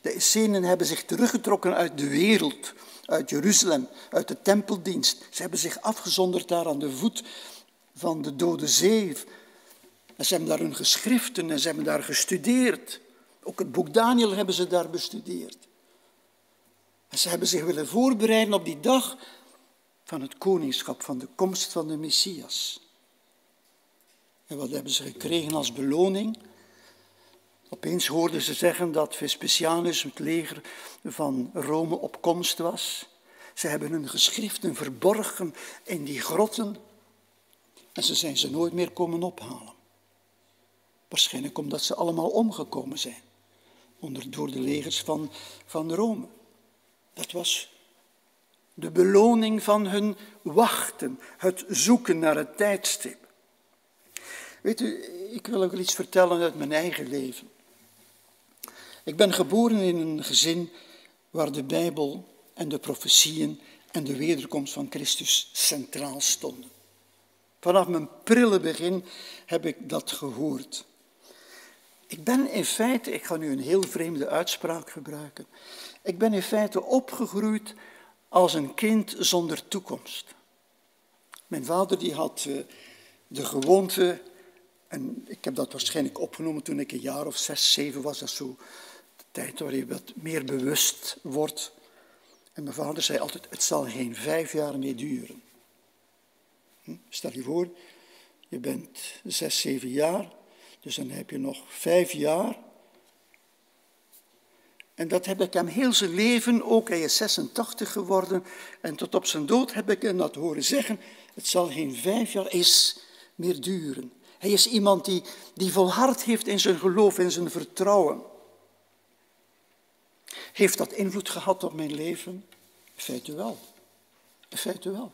G: De Essenen hebben zich teruggetrokken uit de wereld, uit Jeruzalem, uit de tempeldienst. Ze hebben zich afgezonderd daar aan de voet van de Dode Zee. En ze hebben daar hun geschriften en ze hebben daar gestudeerd. Ook het boek Daniel hebben ze daar bestudeerd. En ze hebben zich willen voorbereiden op die dag van het koningschap, van de komst van de Messias. En wat hebben ze gekregen als beloning? Opeens hoorden ze zeggen dat Vespasianus, het leger van Rome, op komst was. Ze hebben hun geschriften verborgen in die grotten en ze zijn ze nooit meer komen ophalen. Waarschijnlijk omdat ze allemaal omgekomen zijn onder, door de legers van, van Rome. Dat was de beloning van hun wachten, het zoeken naar het tijdstip. Weet u, ik wil ook iets vertellen uit mijn eigen leven. Ik ben geboren in een gezin waar de Bijbel en de profetieën en de wederkomst van Christus centraal stonden. Vanaf mijn prille begin heb ik dat gehoord. Ik ben in feite, ik ga nu een heel vreemde uitspraak gebruiken, ik ben in feite opgegroeid als een kind zonder toekomst. Mijn vader die had eh, de gewoonte, en ik heb dat waarschijnlijk opgenomen toen ik een jaar of zes, zeven was, dat zo tijd waar je wat meer bewust wordt. En mijn vader zei altijd, het zal geen vijf jaar meer duren. Hm? Stel je voor, je bent zes, zeven jaar, dus dan heb je nog vijf jaar. En dat heb ik hem heel zijn leven, ook hij is 86 geworden. En tot op zijn dood heb ik hem dat horen zeggen. Het zal geen vijf jaar is meer duren. Hij is iemand die, die volhard heeft in zijn geloof, in zijn vertrouwen. Heeft dat invloed gehad op mijn leven? In wel. In wel.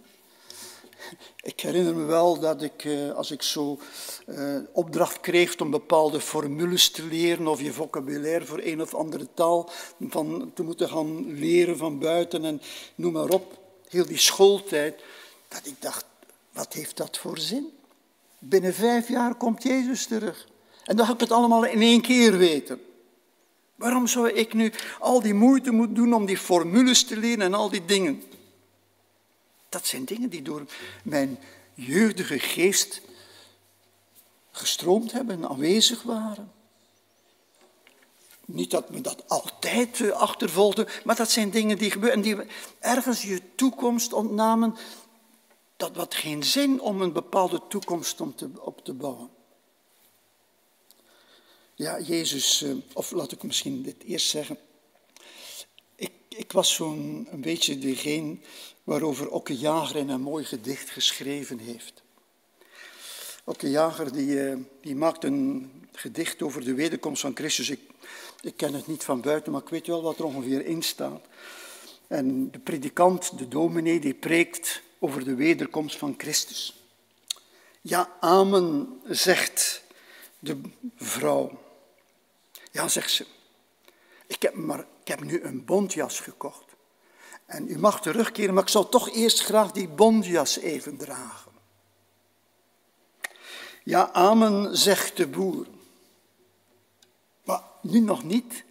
G: Ik herinner me wel dat ik, eh, als ik zo uh, opdracht kreeg om bepaalde formules te leren of je vocabulaire voor een of andere taal van, te moeten gaan leren van buiten en noem maar op, heel die schooltijd, dat ik dacht, wat heeft dat voor zin? Binnen vijf jaar komt Jezus terug. En dan ga ik het allemaal in één keer weten. Waarom zou ik nu al die moeite moeten doen om die formules te leren en al die dingen? Dat zijn dingen die door mijn jeugdige geest gestroomd hebben, aanwezig waren. Niet dat me dat altijd eh, achtervolgde, maar dat zijn dingen die gebeuren en die ergens je toekomst ontnamen. Dat had geen zin om een bepaalde toekomst om te, op te bouwen. Ja, Jezus, eh, of laat ik misschien dit eerst zeggen. Ik, ik was zo'n een beetje degene waarover Okke Jager in een mooi gedicht geschreven heeft. Okke Jager die, eh, die maakt een gedicht over de wederkomst van Christus. Ik, ik ken het niet van buiten, maar ik weet wel wat er ongeveer in staat. En de predikant, de dominee, die preekt over de wederkomst van Christus. Ja, amen, zegt de vrouw. Ja, zegt ze. Ik heb, maar, ik heb nu een bontjas gekocht. En u mag terugkeren, maar ik zou toch eerst graag die bontjas even dragen. Ja, amen, zegt de boer. Maar nu nog niet,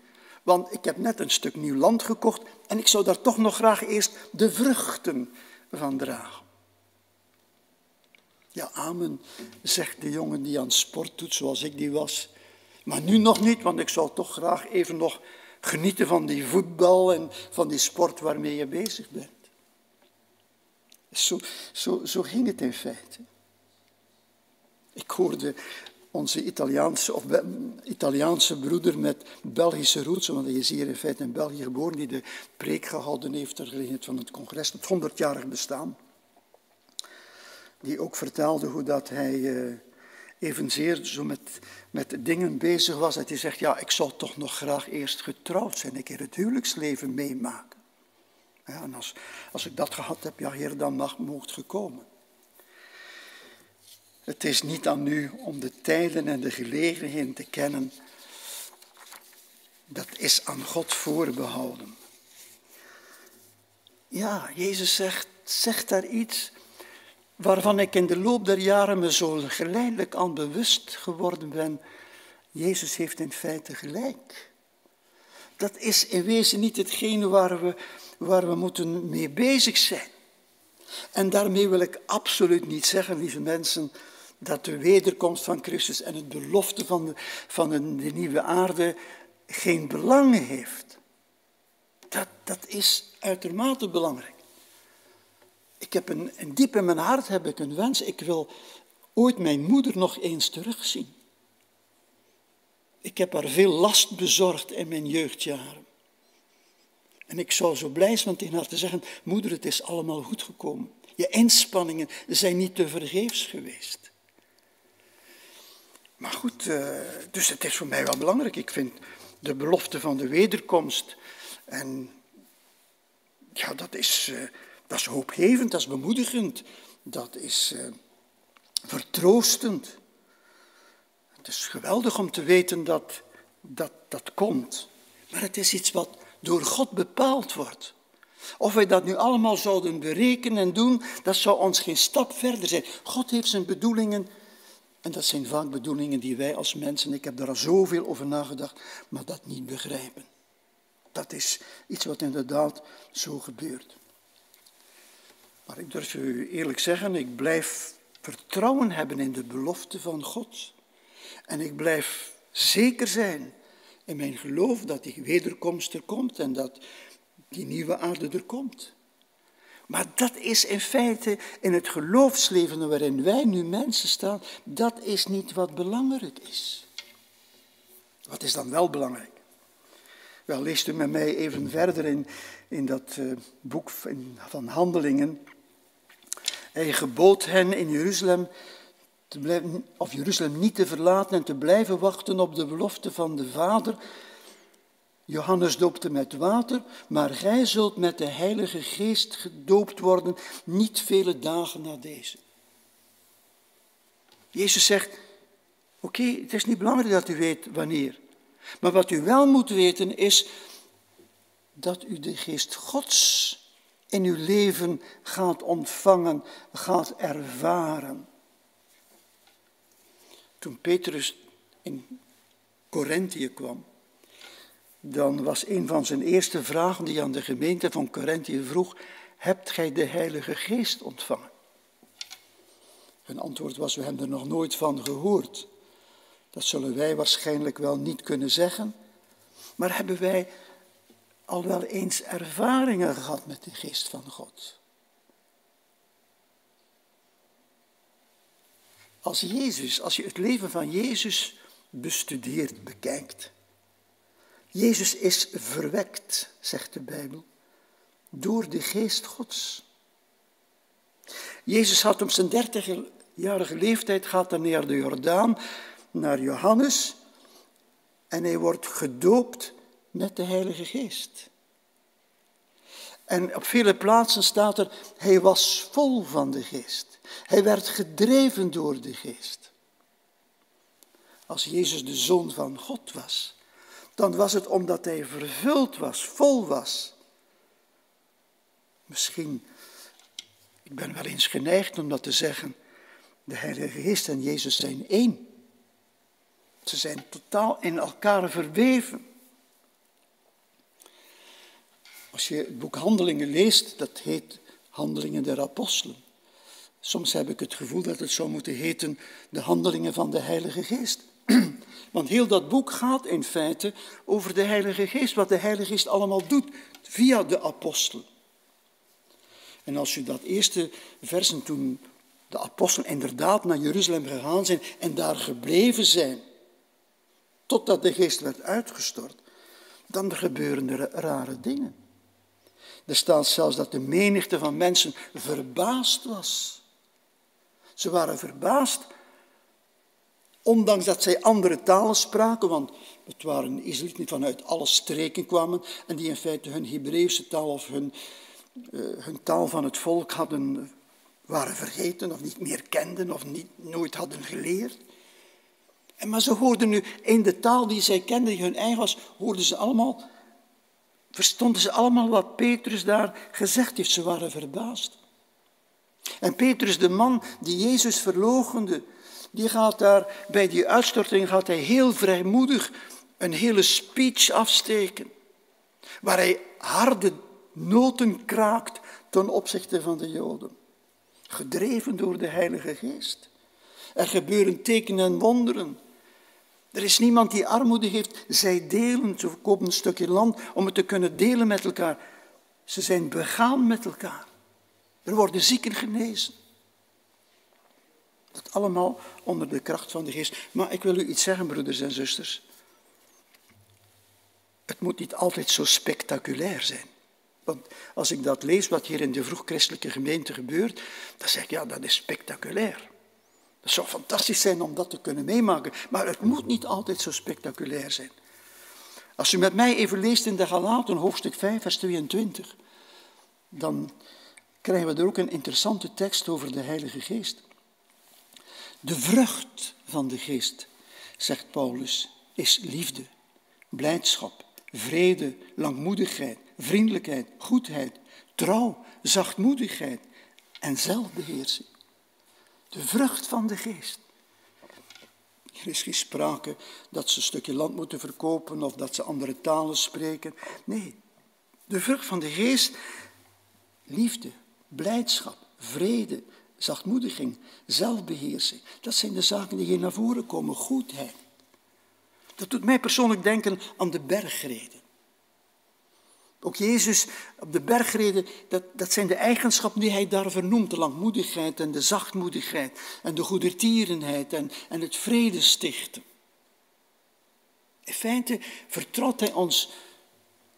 G: want ik heb net een stuk nieuw land gekocht en ik zou daar toch nog graag eerst de vruchten van dragen. Ja, amen, zegt de jongen die aan sport doet zoals ik die was. Maar nu nog niet, want ik zou toch graag even nog genieten van die voetbal en van die sport waarmee je bezig bent. Zo, zo, zo ging het in feite. Ik hoorde onze Italiaanse, of Italiaanse broeder met Belgische roots, want hij is hier in feite in België geboren, die de preek gehouden heeft ter gelegenheid van het congres, het 100-jarig bestaan. Die ook vertelde hoe dat hij uh, evenzeer zo met, met dingen bezig was, dat hij zegt, ja, ik zou toch nog graag eerst getrouwd zijn, een keer het huwelijksleven meemaken. Ja, en als, als ik dat gehad heb, ja heer, dan mag, moogt gekomen. Het is niet aan u om de tijden en de gelegenheden te kennen. Dat is aan God voorbehouden. Ja, Jezus zegt, zegt daar iets waarvan ik in de loop der jaren me zo geleidelijk aan bewust geworden ben. Jezus heeft in feite gelijk. Dat is in wezen niet hetgene waar we, waar we moeten mee bezig zijn. En daarmee wil ik absoluut niet zeggen, lieve mensen, dat de wederkomst van Christus en het belofte van de, van de nieuwe aarde geen belang heeft. Dat, dat is uitermate belangrijk. Ik heb een, een, diep in mijn hart heb ik een wens. Ik wil ooit mijn moeder nog eens terugzien. Ik heb haar veel last bezorgd in mijn jeugdjaren. En ik zou zo blij zijn tegen haar te zeggen, moeder, het is allemaal goed gekomen. Je inspanningen zijn niet te vergeefs geweest. Maar goed, uh, dus het is voor mij wel belangrijk. Ik vind de belofte van de wederkomst. En ja, dat is, uh, dat is hoopgevend, dat is bemoedigend, dat is uh, vertroostend. Het is geweldig om te weten dat, dat dat komt. Maar het is iets wat door God bepaald wordt. Of wij dat nu allemaal zouden berekenen en doen, dat zou ons geen stap verder zijn. God heeft zijn bedoelingen en dat zijn vaak bedoelingen die wij als mensen, ik heb daar al zoveel over nagedacht, maar dat niet begrijpen. Dat is iets wat inderdaad zo gebeurt. Maar ik durf u eerlijk zeggen, ik blijf vertrouwen hebben in de belofte van God. En ik blijf zeker zijn in mijn geloof dat die wederkomst er komt en dat die nieuwe aarde er komt. Maar dat is in feite in het geloofsleven waarin wij nu mensen staan, dat is niet wat belangrijk is. Wat is dan wel belangrijk? Wel, leest u met mij even verder in, in dat uh, boek van Handelingen. Hij gebood hen in Jeruzalem, te blijven, of Jeruzalem niet te verlaten en te blijven wachten op de belofte van de Vader Johannes doopte met water, maar gij zult met de Heilige Geest gedoopt worden, niet vele dagen na deze. Jezus zegt, oké, het is niet belangrijk dat u weet wanneer. Maar wat u wel moet weten is dat u de Geest Gods in uw leven gaat ontvangen, gaat ervaren. Toen Petrus in Corinthië kwam, dan was een van zijn eerste vragen die aan de gemeente van Corinthië vroeg, hebt gij de Heilige Geest ontvangen? Hun antwoord was, we hebben er nog nooit van gehoord. Dat zullen wij waarschijnlijk wel niet kunnen zeggen, maar hebben wij al wel eens ervaringen gehad met de Geest van God? Als Jezus, als je het leven van Jezus bestudeert, bekijkt, Jezus is verwekt, zegt de Bijbel, door de geest Gods. Jezus had op zijn dertigjarige leeftijd, gaat naar de Jordaan, naar Johannes, en hij wordt gedoopt met de Heilige Geest. En op vele plaatsen staat er, hij was vol van de Geest. Hij werd gedreven door de Geest. Als Jezus de Zoon van God was, dan was het omdat hij vervuld was, vol was. Misschien, ik ben wel eens geneigd om dat te zeggen, De Heilige Geest en Jezus zijn één. Ze zijn totaal in elkaar verweven. Als je het boek Handelingen leest, dat heet Handelingen der Apostelen. Soms heb ik het gevoel dat het zou moeten heten de Handelingen van de Heilige Geest. Want heel dat boek gaat in feite over de Heilige Geest, wat de Heilige Geest allemaal doet via de apostelen. En als je dat eerste versen toen de apostelen inderdaad naar Jeruzalem gegaan zijn en daar gebleven zijn, totdat de geest werd uitgestort, dan gebeuren er rare dingen. Er staat zelfs dat de menigte van mensen verbaasd was. Ze waren verbaasd, ondanks dat zij andere talen spraken, want het waren Israëlieten die vanuit alle streken kwamen en die in feite hun Hebreeuwse taal of hun, uh, hun taal van het volk hadden, waren vergeten of niet meer kenden of niet, nooit hadden geleerd. En maar ze hoorden nu in de taal die zij kenden, die hun eigen was, hoorden ze allemaal, verstonden ze allemaal wat Petrus daar gezegd heeft. Ze waren verbaasd. En Petrus, de man die Jezus verloochende, die gaat daar bij die uitstorting gaat hij heel vrijmoedig een hele speech afsteken, waar hij harde noten kraakt ten opzichte van de Joden, gedreven door de Heilige Geest. Er gebeuren tekenen en wonderen. Er is niemand die armoede heeft. Zij delen, ze kopen een stukje land om het te kunnen delen met elkaar. Ze zijn begaan met elkaar. Er worden zieken genezen. Dat allemaal onder de kracht van de geest. Maar ik wil u iets zeggen, broeders en zusters. Het moet niet altijd zo spectaculair zijn. Want als ik dat lees, wat hier in de vroeg-christelijke gemeente gebeurt, dan zeg ik, ja, dat is spectaculair. Het zou fantastisch zijn om dat te kunnen meemaken, maar het moet niet altijd zo spectaculair zijn. Als u met mij even leest in de Galaten, hoofdstuk 5, vers 22, dan krijgen we er ook een interessante tekst over de Heilige Geest. De vrucht van de Geest, zegt Paulus, is liefde, blijdschap, vrede, langmoedigheid, vriendelijkheid, goedheid, trouw, zachtmoedigheid en zelfbeheersing. De vrucht van de geest. Er is geen sprake dat ze een stukje land moeten verkopen of dat ze andere talen spreken. Nee, de vrucht van de geest, liefde, blijdschap, vrede, zachtmoediging, zelfbeheersing. Dat zijn de zaken die hier naar voren komen, goedheid. Dat doet mij persoonlijk denken aan de bergreden. Ook Jezus op de bergreden, dat, dat zijn de eigenschappen die hij daar vernoemt. De langmoedigheid en de zachtmoedigheid en de goedertierenheid en, en het vredestichten. In feite vertrouwt hij ons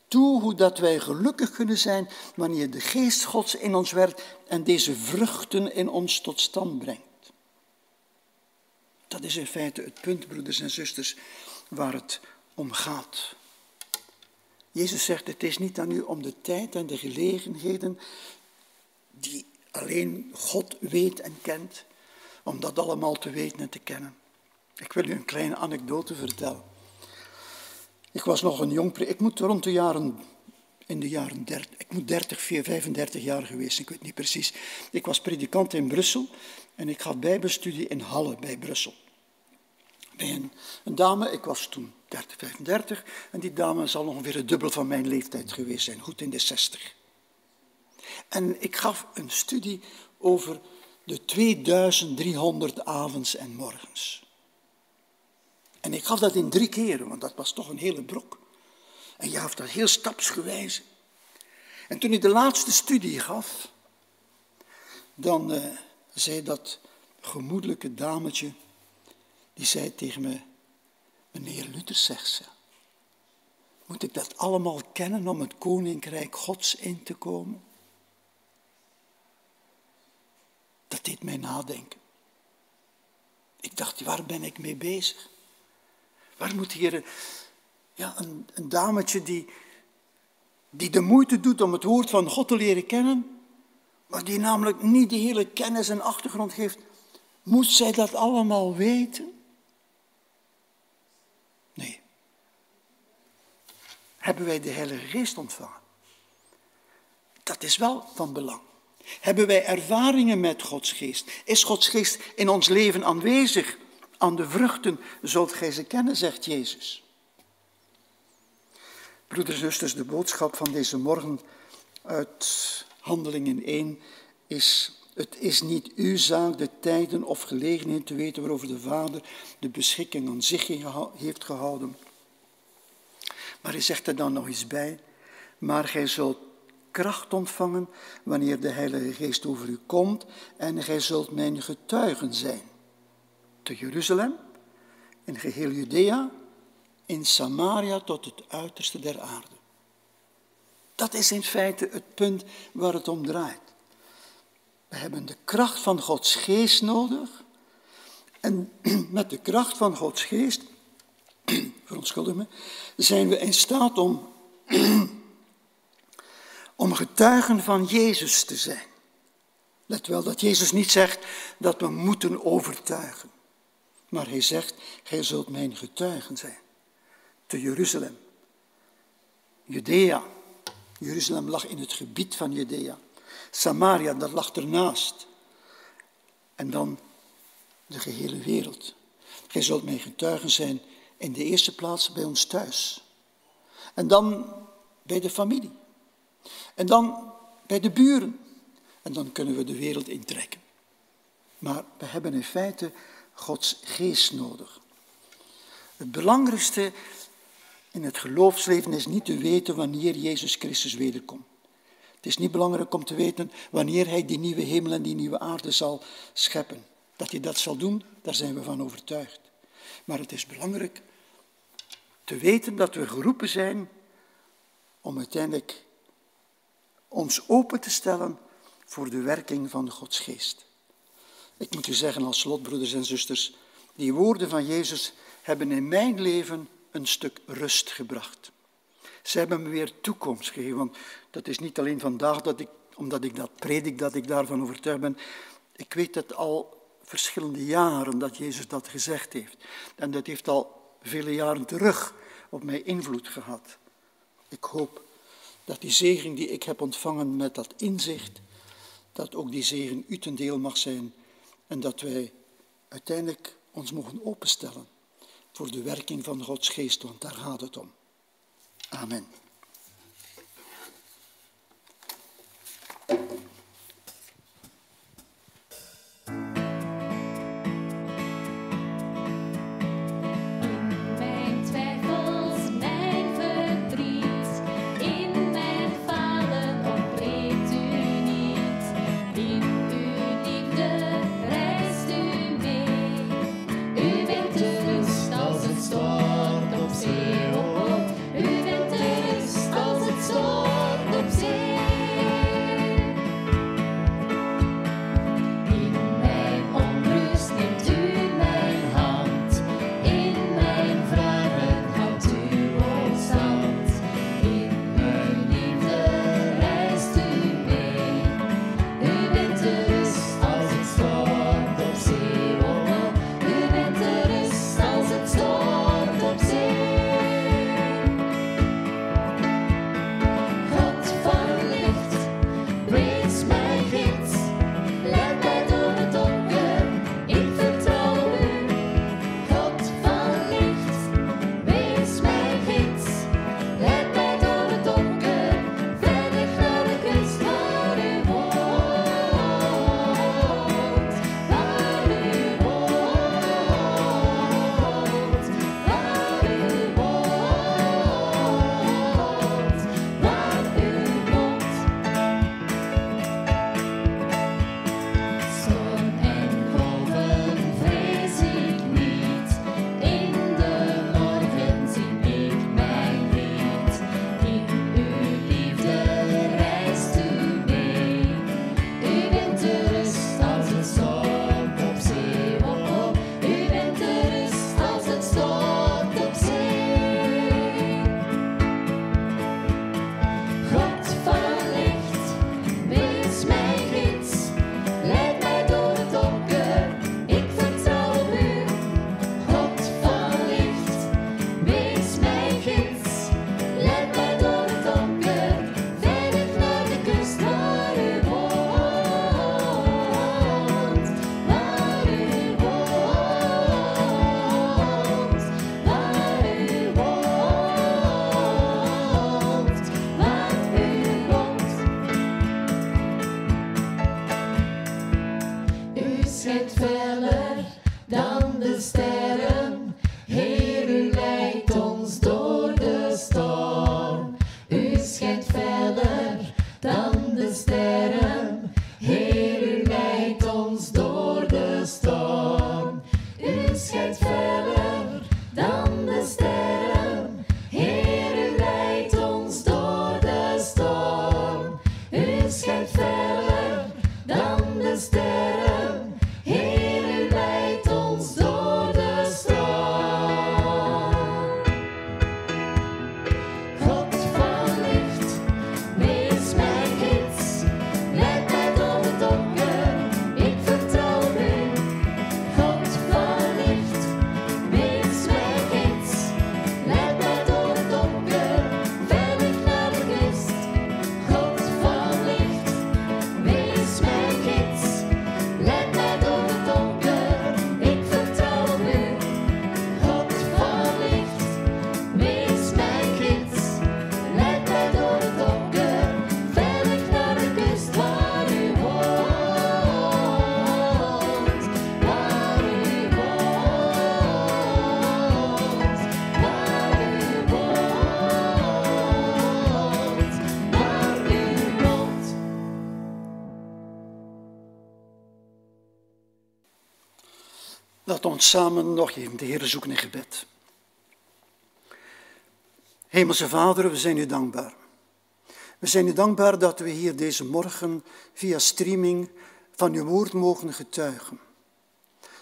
G: toe hoe dat wij gelukkig kunnen zijn wanneer de geest Gods in ons werkt en deze vruchten in ons tot stand brengt. Dat is in feite het punt, broeders en zusters, waar het om gaat. Jezus zegt, het is niet aan u om de tijd en de gelegenheden die alleen God weet en kent, om dat allemaal te weten en te kennen. Ik wil u een kleine anekdote vertellen. Ik was nog een jong, ik moet rond de jaren, in de jaren 30, ik moet 30, 35 jaar geweest, ik weet niet precies. Ik was predikant in Brussel en ik had bijbelstudie in Halle bij Brussel. Bij een dame, ik was toen 30, 35. En die dame zal ongeveer het dubbel van mijn leeftijd geweest zijn, goed in de 60. En ik gaf een studie over de 2300 avonds en morgens. En ik gaf dat in drie keren, want dat was toch een hele brok. En je gaf dat heel stapsgewijs. En toen ik de laatste studie gaf, dan uh, zei dat gemoedelijke dametje, die zei tegen me, Meneer Luther zegt ze. Moet ik dat allemaal kennen om het koninkrijk Gods in te komen? Dat deed mij nadenken. Ik dacht, waar ben ik mee bezig? Waar moet hier ja, een, een dametje die, die de moeite doet om het woord van God te leren kennen, maar die namelijk niet die hele kennis en achtergrond heeft, moet zij dat allemaal weten? Nee. Hebben wij de Heilige Geest ontvangen? Dat is wel van belang. Hebben wij ervaringen met Gods geest? Is Gods geest in ons leven aanwezig? Aan de vruchten zult gij ze kennen, zegt Jezus. Broeders en zusters, de boodschap van deze morgen uit Handelingen 1 is: Het is niet uw zaak de tijden of gelegenheden te weten waarover de Vader de beschikking aan zich heeft gehouden. Maar hij zegt er dan nog eens bij: Maar gij zult kracht ontvangen wanneer de Heilige Geest over u komt en gij zult mijn getuigen zijn. Te Jeruzalem, in geheel Judea, in Samaria tot het uiterste der aarde. Dat is in feite het punt waar het om draait. We hebben de kracht van Gods geest nodig. En met de kracht van Gods geest, verontschuldig zijn we in staat om, om getuigen van Jezus te zijn. Let wel dat Jezus niet zegt dat we moeten overtuigen. Maar hij zegt, gij zult mijn getuigen zijn. Te Jeruzalem, Judea. Jeruzalem lag in het gebied van Judea. Samaria, dat lag ernaast. En dan de gehele wereld. Gij zult mijn getuigen zijn in de eerste plaats bij ons thuis. En dan bij de familie. En dan bij de buren. En dan kunnen we de wereld intrekken. Maar we hebben in feite Gods geest nodig. Het belangrijkste in het geloofsleven is niet te weten wanneer Jezus Christus wederkomt. Het is niet belangrijk om te weten wanneer Hij die nieuwe hemel en die nieuwe aarde zal scheppen. Dat Hij dat zal doen, daar zijn we van overtuigd. Maar het is belangrijk te weten dat we geroepen zijn om uiteindelijk ons open te stellen voor de werking van Gods geest. Ik moet u zeggen als slot, broeders en zusters, die woorden van Jezus hebben in mijn leven een stuk rust gebracht. Ze hebben me weer toekomst gegeven, want dat is niet alleen vandaag dat ik, omdat ik dat predik, dat ik daarvan overtuigd ben. Ik weet het al verschillende jaren dat Jezus dat gezegd heeft. En dat heeft al vele jaren terug op mij invloed gehad. Ik hoop dat die zegen die ik heb ontvangen met dat inzicht, dat ook die zegen u ten deel mag zijn en dat wij uiteindelijk ons mogen openstellen voor de werking van Gods geest, want daar gaat het om. Amen. Samen nog even de Heer zoeken in gebed. Hemelse Vader, we zijn u dankbaar. We zijn u dankbaar dat we hier deze morgen via streaming van uw woord mogen getuigen.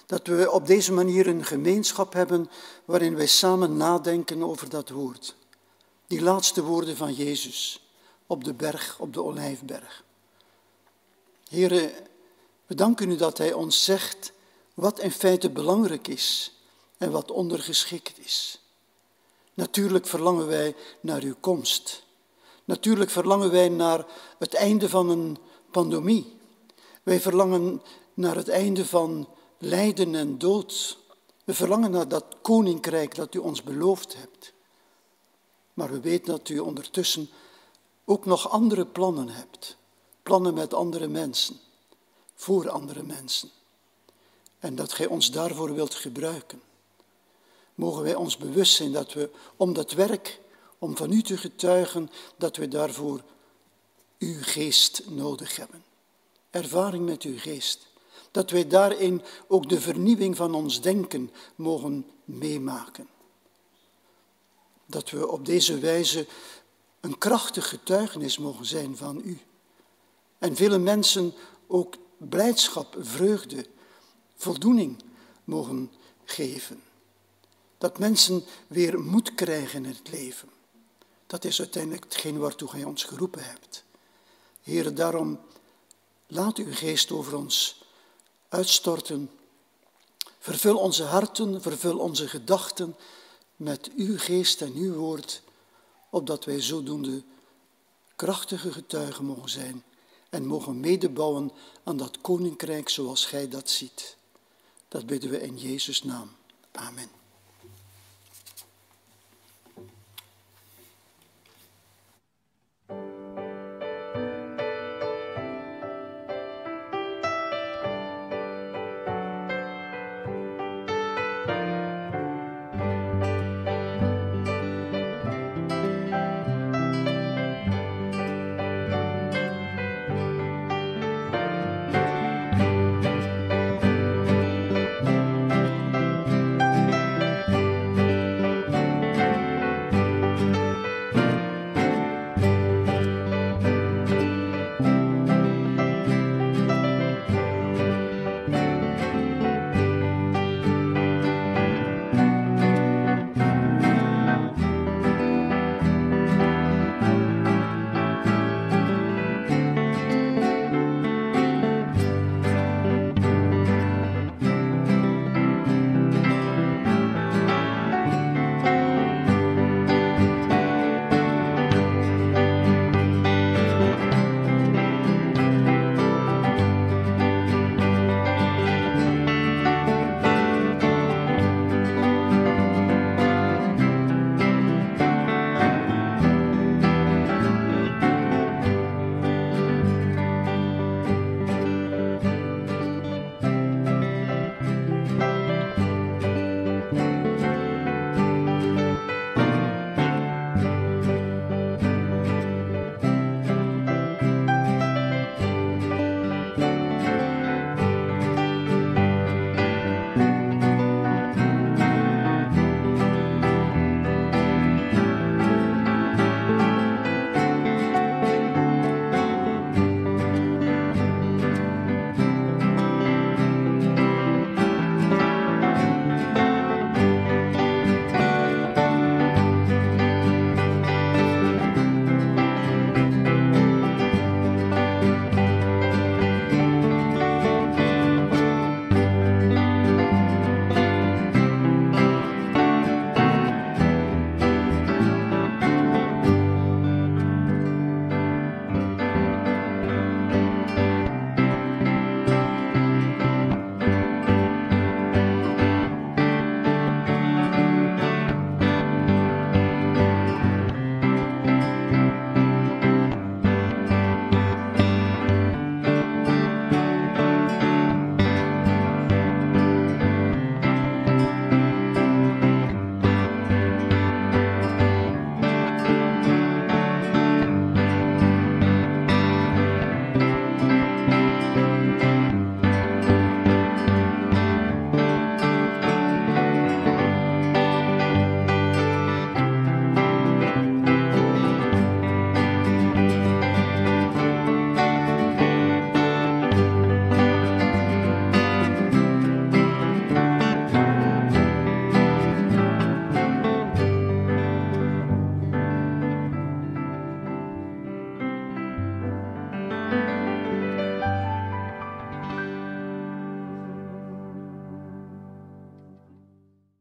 G: Dat we op deze manier een gemeenschap hebben waarin wij samen nadenken over dat woord. Die laatste woorden van Jezus op de berg, op de Olijfberg. Heren, we danken u dat Hij ons zegt wat in feite belangrijk is en wat ondergeschikt is. Natuurlijk verlangen wij naar uw komst. Natuurlijk verlangen wij naar het einde van een pandemie. Wij verlangen naar het einde van lijden en dood. We verlangen naar dat koninkrijk dat u ons beloofd hebt. Maar we weten dat u ondertussen ook nog andere plannen hebt. Plannen met andere mensen, voor andere mensen. En dat gij ons daarvoor wilt gebruiken. Mogen wij ons bewust zijn dat we om dat werk, om van u te getuigen, dat we daarvoor uw geest nodig hebben. Ervaring met uw geest. Dat wij daarin ook de vernieuwing van ons denken mogen meemaken. Dat we op deze wijze een krachtig getuigenis mogen zijn van u. En vele mensen ook blijdschap, vreugde, voldoening mogen geven. Dat mensen weer moed krijgen in het leven. Dat is uiteindelijk hetgeen waartoe gij ons geroepen hebt. Heer, daarom laat uw geest over ons uitstorten. Vervul onze harten, vervul onze gedachten met uw geest en uw woord, opdat wij zodoende krachtige getuigen mogen zijn en mogen medebouwen aan dat koninkrijk zoals gij dat ziet. Dat bidden we in Jezus' naam. Amen.